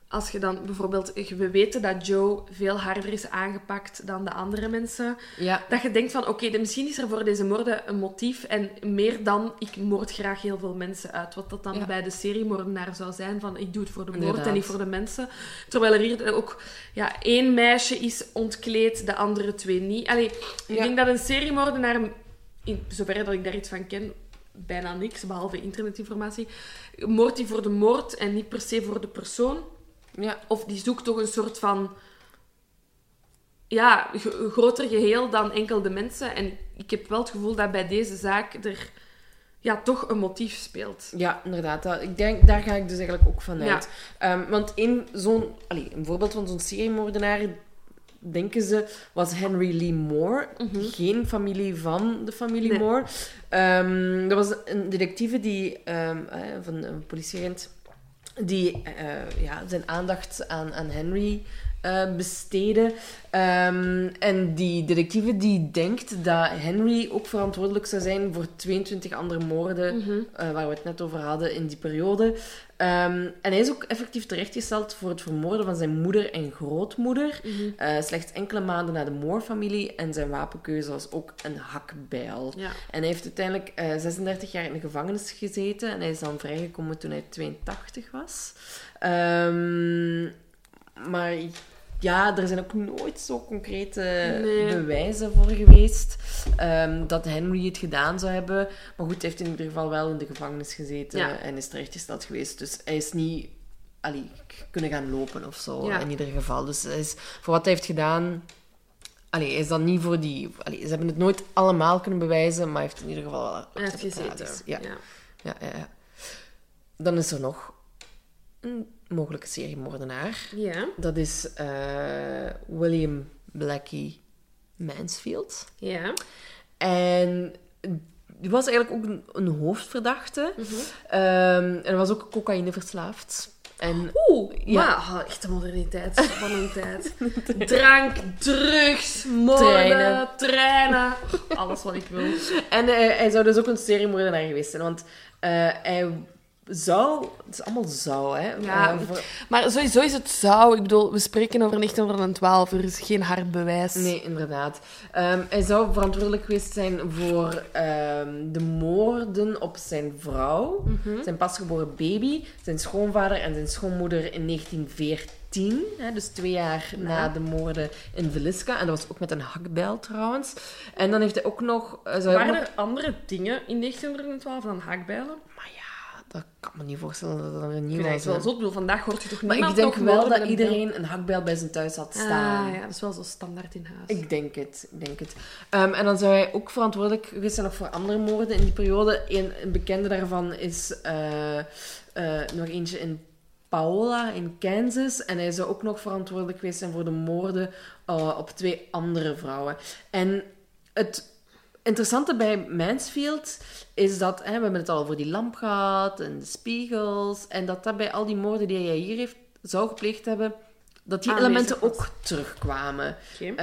als je dan bijvoorbeeld... We weten dat Joe veel harder is aangepakt dan de andere mensen. Ja. Dat je denkt van, oké, misschien is er voor deze moorden een motief. En meer dan, ik moord graag heel veel mensen uit. Wat dat dan Ja. bij de seriemoordenaar zou zijn. Van, ik doe het voor de moord Inderdaad. en niet voor de mensen. Terwijl er hier ook ja, één meisje is ontkleed, de andere twee niet. Allee, ik Ja. denk dat een seriemoordenaar, in zover dat ik daar iets van ken, bijna niks, behalve internetinformatie, moordt hij voor de moord en niet per se voor de persoon. Ja. Of die zoekt toch een soort van ja, groter geheel dan enkel de mensen. En ik heb wel het gevoel dat bij deze zaak er ja, toch een motief speelt. Ja, inderdaad. Dat, ik denk, daar ga ik dus eigenlijk ook van Ja. uit. Ehm, want in zo'n... Een voorbeeld van zo'n seriemoordenaar, denken ze, was Henry Lee Moore. Geen familie van de familie Nee. Moore. Ehm, dat was een detectieve die... ehm, eh, van een politieagent die eh, ja, zijn aandacht aan, aan Henry eh besteedde. Ehm, en die detectieve die denkt dat Henry ook verantwoordelijk zou zijn voor 22 andere moorden eh, waar we het net over hadden in die periode. Ehm, en hij is ook effectief terechtgesteld voor het vermoorden van zijn moeder en grootmoeder. Eh, slechts enkele maanden na de Moore-familie. En zijn wapenkeuze was ook een hakbijl. Ja. En hij heeft uiteindelijk eh, 36 jaar in de gevangenis gezeten. En hij is dan vrijgekomen toen hij 82 was. Ehm, maar ja, er zijn ook nooit zo concrete Nee. bewijzen voor geweest ehm, dat Henry het gedaan zou hebben. Maar goed, hij heeft in ieder geval wel in de gevangenis gezeten Ja. en is terechtgesteld geweest. Dus hij is niet allee, kunnen gaan lopen of zo, Ja. in ieder geval. Dus hij is, voor wat hij heeft gedaan... Allee, hij is dan niet voor die... Allee, ze hebben het nooit allemaal kunnen bewijzen, maar hij heeft in ieder geval wel... Hij heeft gezeten. tralies. Ja. Ja. Ja, ja, ja. Dan is er nog een mogelijke seriemoordenaar. Ja. Dat is eh, William Blackie Mansfield. Ja. En die was eigenlijk ook een, een hoofdverdachte. Mhm. Ehm, en hij was ook cocaïneverslaafd. En Oeh, Ja. maar echt de moderniteit een tijd. Drank, drugs, moorden, Treinen. treinen. Alles wat ik wil. En hij, hij zou dus ook een seriemoordenaar geweest zijn. Want eh, hij zou... Het is allemaal zou, hè. Ja, Eh, voor- Maar sowieso is het zou. Ik bedoel, we spreken over 1912. Er is geen hard bewijs. Nee, inderdaad. Ehm, hij zou verantwoordelijk geweest zijn voor ehm, de moorden op zijn vrouw, zijn pasgeboren baby, zijn schoonvader en zijn schoonmoeder in 1914. Hè, dus twee jaar na de moorden in Veliska. En dat was ook met een hakbijl trouwens. En dan heeft hij ook nog... eh, zou Waren nog- er andere dingen in 1912 dan haakbijlen? Maar dat kan me niet voorstellen dat dat er niet was. het wel hè. zo. Ik bedoel, vandaag hoort je toch Maar niemand ik denk wel dat iedereen een hakbijl bij zijn thuis had staan. Ah, ja, dat is wel zo standaard in huis. Ik denk het, ik denk het. Ehm, en dan zou hij ook verantwoordelijk geweest zijn nog voor andere moorden in die periode. Een, een bekende daarvan is eh, eh, nog eentje in Paola in Kansas. En hij zou ook nog verantwoordelijk geweest zijn voor de moorden eh, op twee andere vrouwen. En het interessante bij Mansfield is dat, hè, we hebben het al over die lamp gehad en de spiegels, en dat dat bij al die moorden die hij hier heeft, zou gepleegd hebben, dat die Aanwezig elementen was. ook terugkwamen. Ehm,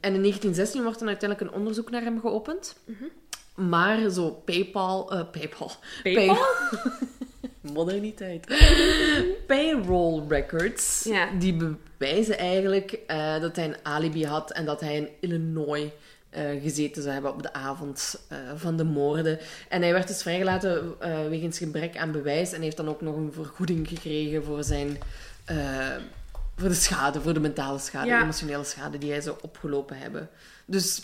en in 1916 wordt er uiteindelijk een onderzoek naar hem geopend. Maar zo PayPal... eh, PayPal. PayPal? Pay- Moderniteit. Payroll records. Ja. Die bewijzen eigenlijk eh, dat hij een alibi had en dat hij in Illinois eh, gezeten zou hebben op de avond eh, van de moorden. En hij werd dus vrijgelaten eh, wegens gebrek aan bewijs en heeft dan ook nog een vergoeding gekregen voor zijn... voor de schade, voor de mentale schade, Ja. emotionele schade die hij zou opgelopen hebben. Dus...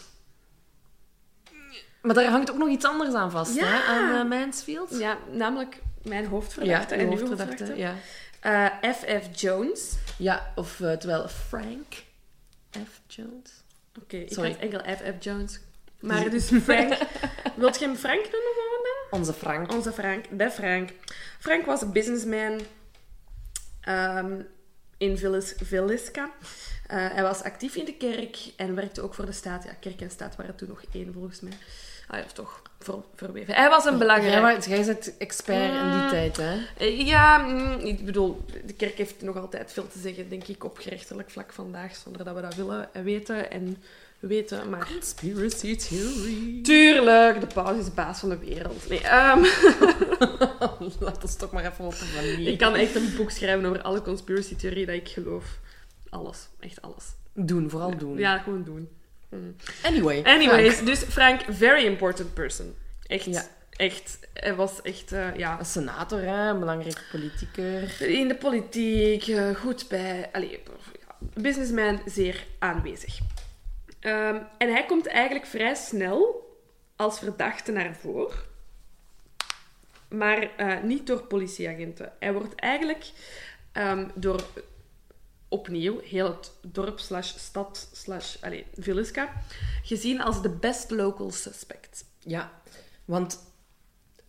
Maar daar hangt ook nog iets anders aan vast, Ja. hè, aan Mansfield. Ja, namelijk mijn hoofdverdachte ja, en uw hoofdverdachte. hoofdverdachte. Ja. Eh, F.F. Jones. ja, of terwijl Frank F. Jones. Oké, ik Sorry. had enkel F.F. Jones. Maar dus Frank... Wilt je hem Frank noemen gewoon dan? Onze Frank. Onze Frank, de Frank. Frank was een businessman ehm, in Villis, Villisca. Eh, hij was actief in de kerk en werkte ook voor de staat. Ja, kerk en staat waren toen nog één, volgens mij. Ah ja, toch ver, verweven. Hij was een belangrijke... was- jij bent expert in die Mm. tijd, hè? Eh, Ja, mm, ik bedoel, de kerk heeft nog altijd veel te zeggen, denk ik, op gerechtelijk vlak vandaag, zonder dat we dat willen en weten. En weten, maar... Conspiracy theory. Tuurlijk, de paus is baas van de wereld. Nee, ehm, Laat ons toch maar even op een manier. ik kan echt een boek schrijven over alle conspiracy theorieën dat ik geloof. Alles, echt alles. Doen, vooral doen. Ja, gewoon doen. Mm. Anyway. Anyways, Frank. dus Frank, very important person. Echt, Ja. echt. Hij was echt, eh, ja... Een senator, hè, een belangrijke politicus. In de politiek, eh, goed bij... Allee, ja, businessman, zeer aanwezig. Ehm, en hij komt eigenlijk vrij snel als verdachte naar voren. Maar eh, niet door politieagenten. Hij wordt eigenlijk ehm, door opnieuw heel het dorp slash stad slash Villisca gezien als de best local suspect. Ja, want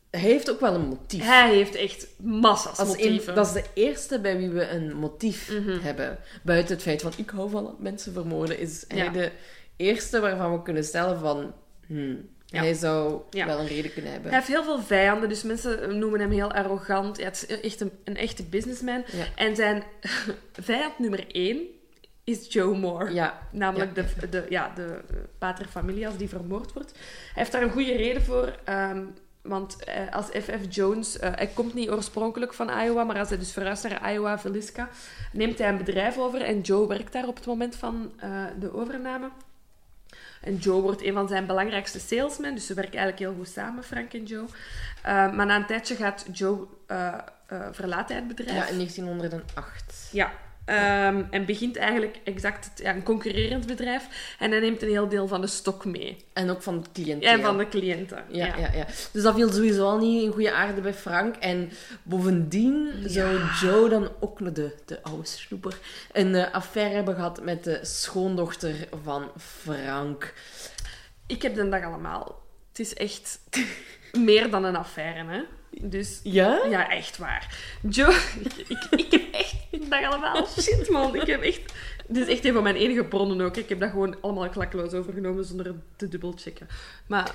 hij heeft ook wel een motief. Hij heeft echt massa's Als dat is de eerste bij wie we een motief Mhm. hebben. Buiten het feit van ik hou van mensen vermoorden, is hij Ja. de eerste waarvan we kunnen stellen van hmm, Ja. hij zou Ja. wel een reden kunnen hebben. Hij heeft heel veel vijanden, dus mensen noemen hem heel arrogant. Ja, het is echt een, een echte businessman. En zijn vijand nummer één is Joe Moore. Namelijk de, de, ja, de pater familias die vermoord wordt. Hij heeft daar een goede reden voor. ehm, want eh, als F.F. Jones... eh, hij komt niet oorspronkelijk van Iowa, maar als hij dus verhuist naar Iowa, Villisca, neemt hij een bedrijf over. En Joe werkt daar op het moment van eh, de overname. En Joe wordt een van zijn belangrijkste salesmen. Dus ze werken eigenlijk heel goed samen, Frank en Joe. Eh, maar na een tijdje gaat Joe... eh eh, verlaat hij het bedrijf. ja, in 1908. Ja, ehm, en begint eigenlijk exact het- ja, een concurrerend bedrijf. En hij neemt een heel deel van de stok mee. En ook van het cliënteel. En van de cliënten. Ja, ja. Ja, Dus dat viel sowieso al niet in goede aarde bij Frank. En bovendien zou Joe dan ook de, de oude snoeper een eh, affaire hebben gehad met de schoondochter van Frank. Ik heb de dag allemaal. Het is echt meer dan een affaire, hè. Dus Ja? ja, echt waar. Joe, ik, ik, ik heb echt de dag allemaal. Shit, man. Ik heb echt... Dit is echt een van mijn enige bronnen ook. Ik heb dat gewoon allemaal klakloos overgenomen zonder te dubbelchecken. Maar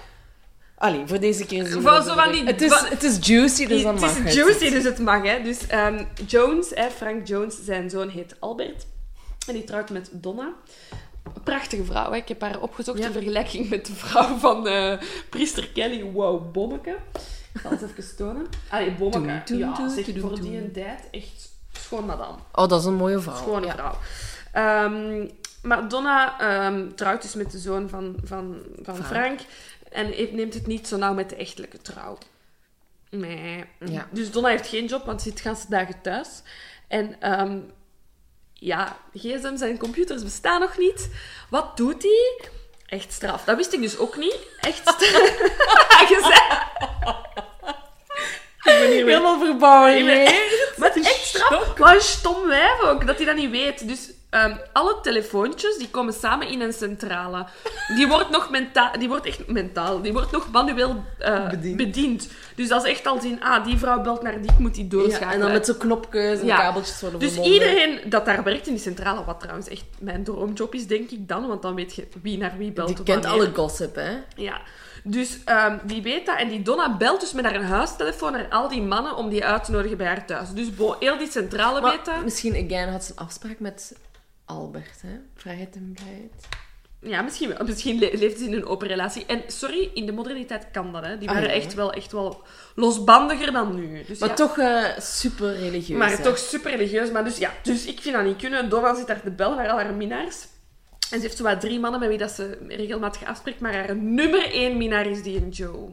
Allee, voor deze keer Voor zo van die- Het is, het is juicy, dus het mag is het. juicy, dus het mag. Hè. Dus ehm, Jones, hè, Frank Jones, zijn zoon heet Albert. En die trouwt met Donna. Prachtige vrouw. Hè. Ik heb haar opgezocht Ja. in vergelijking met de vrouw van eh, priester Kelly. Wow, bommeke. Ik zal eens even tonen. Allee, bommeke. Ja, zeg, voor die een tijd echt schoon madame. Oh, dat is een mooie vrouw. Schone ja. vrouw. Ehm, maar Donna ehm, trouwt dus met de zoon van, van, van Frank. Frank. En neemt het niet zo nauw met de echtelijke trouw. Nee. Ja. Dus Donna heeft geen job, want ze zit ganse dagen thuis. En ehm, ja, gsm's en computers bestaan nog niet. Wat doet hij? Echt straf. Dat wist ik dus ook niet. Echt straf. Ik ben hier weer Helemaal verbouwing, maar het is echt straf. Wat een stom wijf ook, dat hij dat niet weet. Dus ehm, alle telefoontjes, die komen samen in een centrale. Die wordt nog mentaal... Die wordt echt mentaal. Die wordt nog manueel eh, Bediend. bediend. Dus dat is echt al zien... Ah, die vrouw belt naar die, ik moet die Ja, doorschakelen. en dan met zo'n knopjes en Ja. kabeltjes worden Dus verbonden. iedereen dat daar werkt in die centrale, wat trouwens echt mijn droomjob is, denk ik dan, want dan weet je wie naar wie belt. Die of kent wanneer. alle gossip, hè? Ja. Dus ehm, die weet dat. En die Donna belt dus met haar huistelefoon naar al die mannen om die uit te nodigen bij haar thuis. Dus bo, heel die centrale dat. misschien, again, had ze een afspraak met Albert, hè? Vrijheid en blijheid. Ja, misschien wel. Misschien le- leeft ze in een open relatie. En sorry, in de moderniteit kan dat, hè. Die Ah, waren ja. echt, wel, echt wel losbandiger dan nu. Dus Maar ja. toch eh, super religieus. Maar hè? toch super religieus. Maar dus ja, dus ik vind dat niet kunnen. Donna zit daar te bellen naar al haar minnaars. En ze heeft zo wat drie mannen met wie dat ze regelmatig afspreekt. Maar haar nummer één minnaar is die een Joe.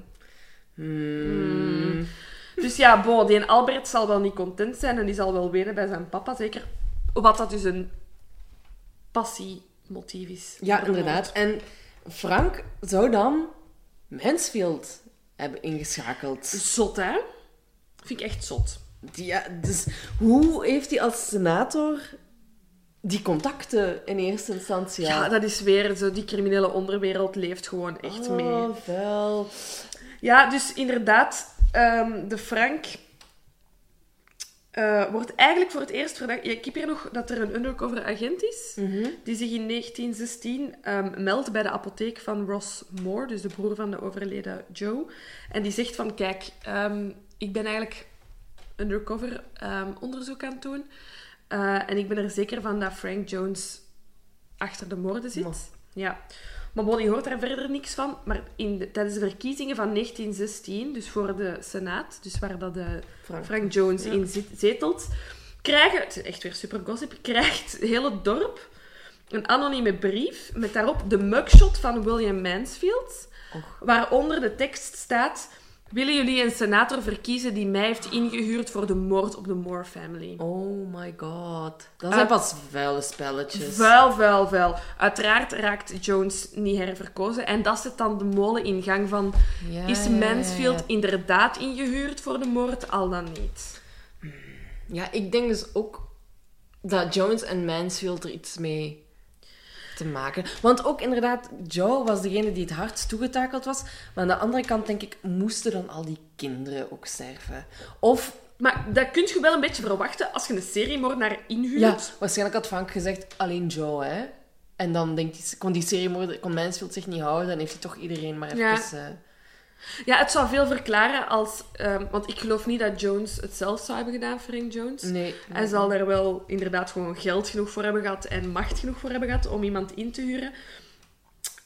Hmm. Dus ja, bon, die Albert zal wel niet content zijn en die zal wel wenen bij zijn papa, zeker. Wat dat dus een passiemotief is. Ja, inderdaad. En Frank zou dan Mansfield hebben ingeschakeld. Zot, hè? Vind ik echt zot. Ja, dus hoe heeft hij als senator die contacten in eerste instantie? Ja, dat is weer zo, die criminele onderwereld leeft gewoon echt mee. Oh, wel. Ja, dus inderdaad, ehm, de Frank eh, wordt eigenlijk voor het eerst verdacht. Ik heb hier nog dat er een undercover agent is, Mhm. die zich in 1916 ehm, meldt bij de apotheek van Ross Moore, dus de broer van de overleden Joe. En die zegt van, kijk, ehm, ik ben eigenlijk undercover ehm, onderzoek aan het doen. Eh, en ik ben er zeker van dat Frank Jones achter de moorden zit. Ja. Maar bon, je hoort daar verder niks van. Maar in de- tijdens de verkiezingen van 1916, dus voor de Senaat, dus waar dat de Frank. Frank Jones Ja. in zit, zetelt, krijgen, het is echt weer super gossip, krijgt het hele dorp een anonieme brief met daarop de mugshot van William Mansfield, Och. waaronder de tekst staat... Willen jullie een senator verkiezen die mij heeft ingehuurd voor de moord op de Moore family? Oh my god. Dat Ah. zijn pas vuile spelletjes. Vuil, vuil, vuil. Uiteraard raakt Jones niet herverkozen. En dat zet dan de molen in gang van... Ja, Is ja, Mansfield ja. inderdaad ingehuurd voor de moord? Al dan niet. Ja, ik denk dus ook dat Jones en Mansfield er iets mee te maken. Want ook inderdaad, Joe was degene die het hardst toegetakeld was. Maar aan de andere kant denk ik, moesten dan al die kinderen ook sterven? Of, Maar dat kun je wel een beetje verwachten als je een seriemoordenaar inhuurt. ja, waarschijnlijk had Frank gezegd, alleen Joe, hè? En dan denkt hij, kon die seriemoorder, kon Mansfield zich niet houden, dan heeft hij toch iedereen maar even... Ja. Ja, het zou veel verklaren als... ehm, want ik geloof niet dat Jones het zelf zou hebben gedaan, Frank Jones. nee. Hij zal daar wel inderdaad gewoon geld genoeg voor hebben gehad en macht genoeg voor hebben gehad om iemand in te huren.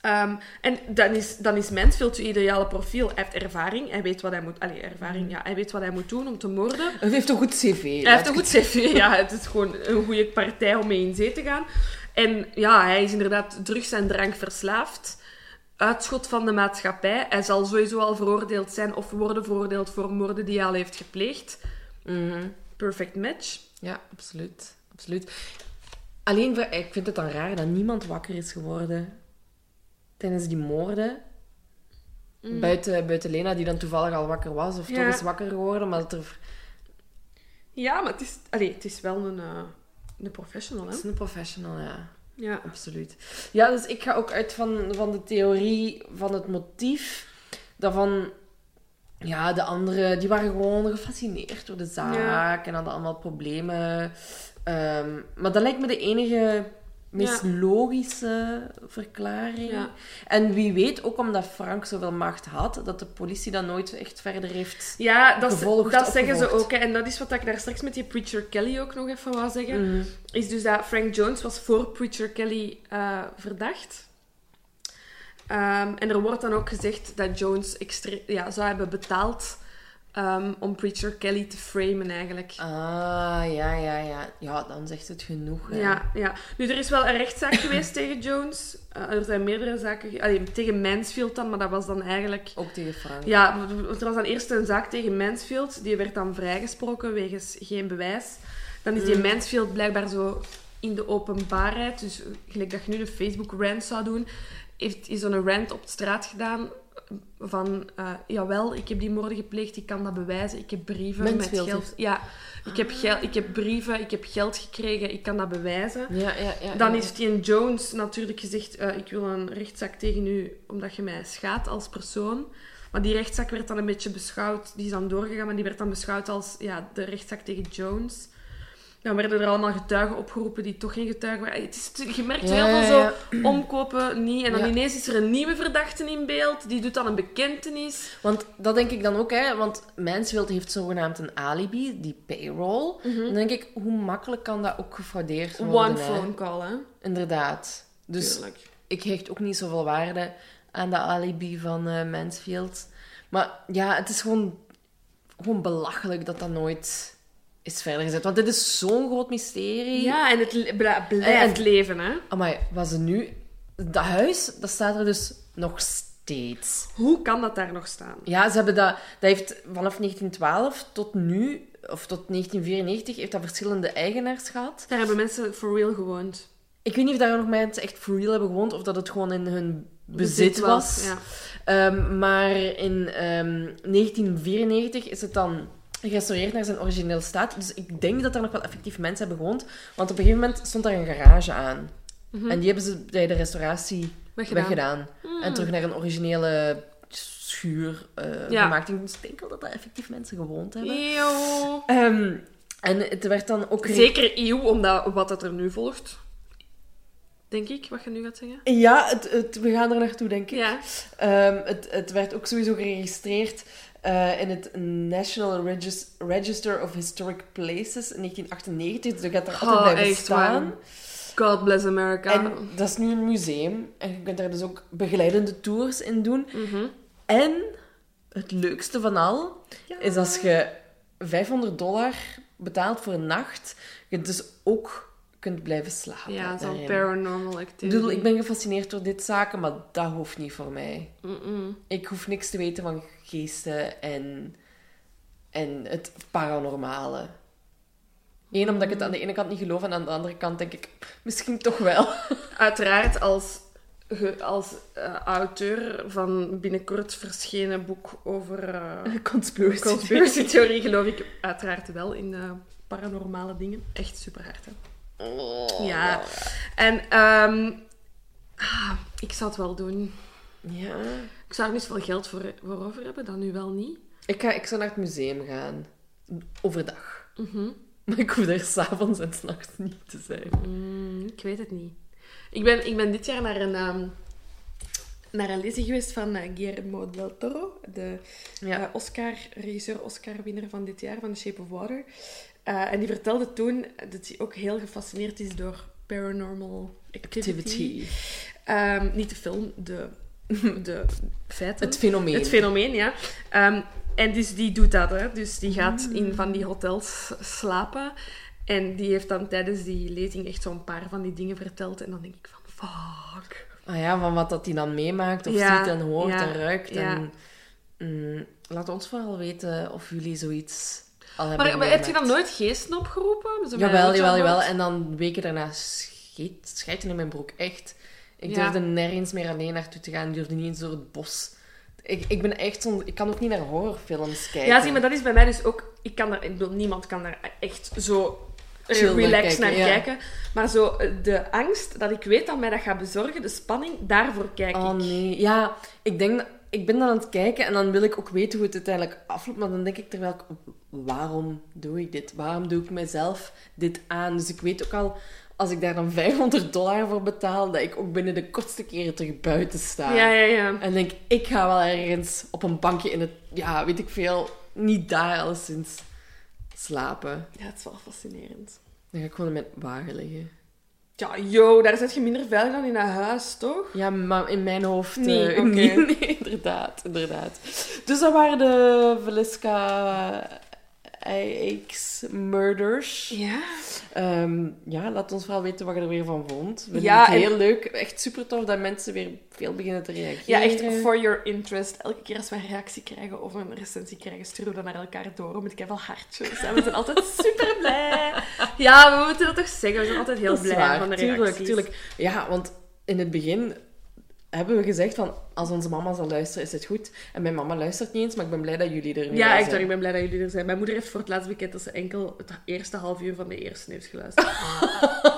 Ehm, en dan is, dan is Mansfield je ideale profiel. Hij heeft ervaring, hij weet wat hij moet... Allee, ervaring, ja. Hij weet wat hij moet doen om te moorden. Hij heeft een goed cv. Hij heeft een goed cv, ja. Het is gewoon een goede partij om mee in zee te gaan. En ja, hij is inderdaad drugs en drank verslaafd. Uitschot van de maatschappij. Hij zal sowieso al veroordeeld zijn of worden veroordeeld voor moorden die hij al heeft gepleegd. Mhm. Perfect match. Ja, absoluut. absoluut. Alleen, ik vind het dan raar dat niemand wakker is geworden tijdens die moorden. Buiten, buiten Lena, die dan toevallig al wakker was, of Ja. toch is wakker geworden, maar dat er... Ja, maar het is, allee, het is wel een, eh, een professional, hè? Het is een professional, ja. Ja. Absoluut. Ja, dus ik ga ook uit van, van de theorie van het motief. Dat van... Ja, de anderen, die waren gewoon gefascineerd door de zaak en hadden allemaal problemen. Ehm, maar dat lijkt me de enige meest logische verklaring. Ja. En wie weet, ook omdat Frank zoveel macht had, dat de politie dat nooit echt verder heeft... Ja, dat, Gevolgd, dat zeggen ze ook. Hè. En dat is wat ik daar straks met die Preacher Kelly ook nog even wou zeggen. Mhm. Is dus dat Frank Jones was voor Preacher Kelly eh, verdacht. Ehm, en er wordt dan ook gezegd dat Jones extre- ja, zou hebben betaald ehm, om Preacher Kelly te framen eigenlijk. Ah, ja, ja, ja. Ja, dan zegt het genoeg. hè. Ja, ja. Nu, er is wel een rechtszaak geweest tegen Jones. Eh, er zijn meerdere zaken... ge- Allee, tegen Mansfield dan, maar dat was dan eigenlijk... Ook tegen Frank. Ja, er was dan eerst een zaak tegen Mansfield. Die werd dan vrijgesproken wegens geen bewijs. Dan is die Mm. Mansfield blijkbaar zo in de openbaarheid, dus gelijk dat je nu een Facebook-rant zou doen, heeft is zo'n rant op de straat gedaan van, eh, jawel, ik heb die moorden gepleegd, ik kan dat bewijzen, ik heb brieven met geld. heeft- Ja, ik heb, gel- ik heb brieven, ik heb geld gekregen, ik kan dat bewijzen. Ja, ja, ja. Dan heeft die een Jones natuurlijk gezegd: eh, Ik wil een rechtszaak tegen u omdat je mij schaadt als persoon. Maar die rechtszaak werd dan een beetje beschouwd, die is dan doorgegaan, maar die werd dan beschouwd als ja, de rechtszaak tegen Jones. Dan werden er allemaal getuigen opgeroepen die toch geen getuigen waren. Het is, je merkt Ja, heel veel ja. zo omkopen, niet. En dan ineens is er een nieuwe verdachte in beeld, die doet dan een bekentenis. Want dat denk ik dan ook, hè. Want Mansfield heeft zogenaamd een alibi, die payroll. Dan denk ik, hoe makkelijk kan dat ook gefraudeerd worden? One hè? phone call, hè? Inderdaad. Dus Tuurlijk. ik hecht ook niet zoveel waarde aan de alibi van eh, Mansfield. Maar ja, het is gewoon, gewoon belachelijk dat dat nooit is verder gezet. Want dit is zo'n groot mysterie. Ja, en het le- bla- blijft En- leven, hè? Amai, wat ze nu... Dat huis, dat staat er dus nog steeds. Hoe kan dat daar nog staan? Ja, ze hebben dat... Dat heeft vanaf 1912 tot nu, of tot 1994, heeft dat verschillende eigenaars gehad. Daar hebben mensen for real gewoond. Ik weet niet of daar nog mensen echt for real hebben gewoond, of dat het gewoon in hun bezit was. Ja. Ehm, maar in ehm, 1994 is het dan gerestaureerd naar zijn originele staat. Dus ik denk dat er nog wel effectief mensen hebben gewoond. Want op een gegeven moment stond daar een garage aan. En die hebben ze bij de restauratie Weggedaan. weggedaan. En terug naar een originele schuur eh, Ja. gemaakt. Dus ik denk wel dat daar effectief mensen gewoond hebben. Eeuw. Ehm, en het werd dan ook... Zeker eeuw, omdat wat dat er nu volgt. Denk ik, wat je nu gaat zeggen. Ja, het, het, we gaan er naartoe, denk ik. Ja. Ehm, het, het werd ook sowieso geregistreerd eh, in het National Regis- Register of Historic Places in 1998. Dus dat gaat er altijd blijven echt staan. God bless America. En dat is nu een museum. En je kunt daar dus ook begeleidende tours in doen. Mhm. En het leukste van al is als je 500 dollar betaalt voor een nacht, je dus ook kunt blijven slapen. Ja, zo'n paranormal Ik activity. bedoel, ik ben gefascineerd door dit zaken, maar dat hoeft niet voor mij. Ik hoef niks te weten van geesten en, en het paranormale. Eén, omdat ik het aan de ene kant niet geloof en aan de andere kant denk ik, misschien toch wel. Uiteraard als, als eh, auteur van binnenkort verschenen boek over uh, Conspiracy. conspiracy theorie geloof ik uiteraard wel in paranormale dingen. Echt super hard, hè? Oh, Ja. En ehm, ah, ik zou het wel doen. Ja. Ik zou er niet zoveel geld voor, voor over hebben, dan nu wel niet. Ik, ga, ik zou naar het museum gaan. Overdag. Mhm. Maar ik hoef daar s'avonds en s'nachts niet te zijn. Mm, ik weet het niet. Ik ben, ik ben dit jaar naar een, ehm, naar een lezing geweest van eh, Guillermo del Toro, de Ja. eh, Oscar, regisseur Oscar-winnaar van dit jaar, van The Shape of Water. Eh, en die vertelde toen dat hij ook heel gefascineerd is door paranormal activity. Activity. Ehm, niet de film, de, de feiten. Het fenomeen. Het fenomeen, ja. Ehm, en dus die doet dat, hè. Dus die gaat in van die hotels slapen. En die heeft dan tijdens die lezing echt zo'n paar van die dingen verteld. En dan denk ik van, fuck. Ah ja, van wat dat hij dan meemaakt, of Ja, ziet en hoort ja, en ruikt. ja. En, mm, laat ons vooral weten of jullie zoiets al hebben Maar, maar heb je dan nooit geesten opgeroepen? Zo Jawel, jawel, jawel. En dan weken daarna scheet, schijten in mijn broek. Echt. Ik Ja. durfde nergens meer alleen naartoe te gaan. Ik durfde niet eens door het bos. Ik, ik ben echt zo'n... Ik kan ook niet naar horrorfilms kijken. Ja, zie, maar dat is bij mij dus ook... Ik kan daar, ik bedoel, niemand kan daar echt zo eh, naar relaxed naar kijken, kijken. Maar zo eh, de angst dat ik weet dat mij dat gaat bezorgen, de spanning, daarvoor kijk Oh ik. nee. Ja, ik denk... Ik ben dan aan het kijken en dan wil ik ook weten hoe het uiteindelijk afloopt. Maar dan denk ik terwijl ik... Waarom doe ik dit? Waarom doe ik mezelf dit aan? Dus ik weet ook al... Als ik daar dan 500 dollar voor betaal, dat ik ook binnen de kortste keren terug buiten sta. Ja, ja, ja. En denk, ik ga wel ergens op een bankje in het... Ja, weet ik veel. Niet daar alleszins slapen. Ja, het is wel fascinerend. Dan ga ik gewoon in mijn wagen liggen. Ja, yo, daar zit je minder veilig dan in een huis, toch? Ja, maar in mijn hoofd Nee, eh. Nee, inderdaad, inderdaad. Dus dat waren de Velisca IX murders. Ja. Ehm, ja, laat ons vooral weten wat je er weer van vond. We vinden Ja, het en- heel leuk. Echt super tof dat mensen weer veel beginnen te reageren. Ja, echt for your interest. Elke keer als we een reactie krijgen of een recensie krijgen, sturen we dat naar elkaar door met keveel hartjes. En we zijn altijd super blij. Ja, we moeten dat toch zeggen. We zijn altijd heel blij van de tuurlijk, reacties. tuurlijk. Ja, want in het begin hebben we gezegd van... Als onze mama zal luisteren, is het goed. En mijn mama luistert niet eens, maar ik ben blij dat jullie er nu Ja, echt zijn. waar. Ik ben blij dat jullie er zijn. Mijn moeder heeft voor het laatst bekend dat ze enkel het eerste half uur van de eerste heeft geluisterd.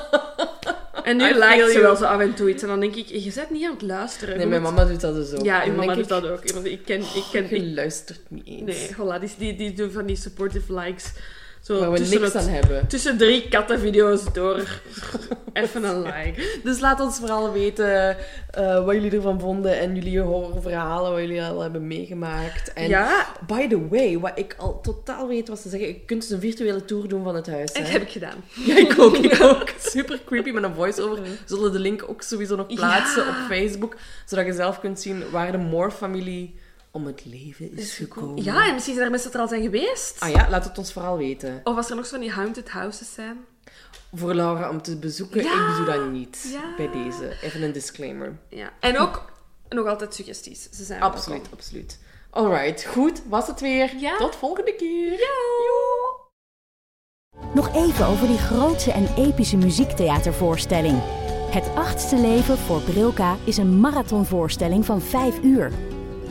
en nu lijkt ze wel zo af en toe iets. En dan denk ik, je bent niet aan het luisteren. Nee, Je mijn mama doet dat dus ook. Ja, uw dan mama doet ik, dat ook. Want ik ken... Ik ken Je ik, luistert niet eens. nee, voilà, die, die, die doen van die supportive likes. Zo Waar we tussen niks het- aan hebben. Tussen drie kattenvideo's door. Even een like. Dus laat ons vooral weten eh, wat jullie ervan vonden en jullie horrorverhalen, wat jullie al hebben meegemaakt. En Ja, by the way, wat ik al totaal weet was te zeggen, je kunt dus een virtuele tour doen van het huis. dat heb ik gedaan. Ja, ik ook, ik ook. Super creepy met een voice-over. We zullen de link ook sowieso nog plaatsen Ja. op Facebook, zodat je zelf kunt zien waar de Moore-familie om het leven is gekomen. Ja, en misschien zijn er mensen dat er al zijn geweest. Ah ja, laat het ons vooral weten. Of als er nog zo van die haunted houses zijn. Voor Laura om te bezoeken, Ja. ik bedoel dat niet. Ja. Bij deze. Even een disclaimer. Ja. En ook nog altijd suggesties. Ze zijn Absoluut, welkom. absoluut. Alright, goed, was het weer. Ja. Tot volgende keer. Nog even over die grootse en epische muziektheatervoorstelling. Het achtste leven voor Brilka is een marathonvoorstelling van 5 uur.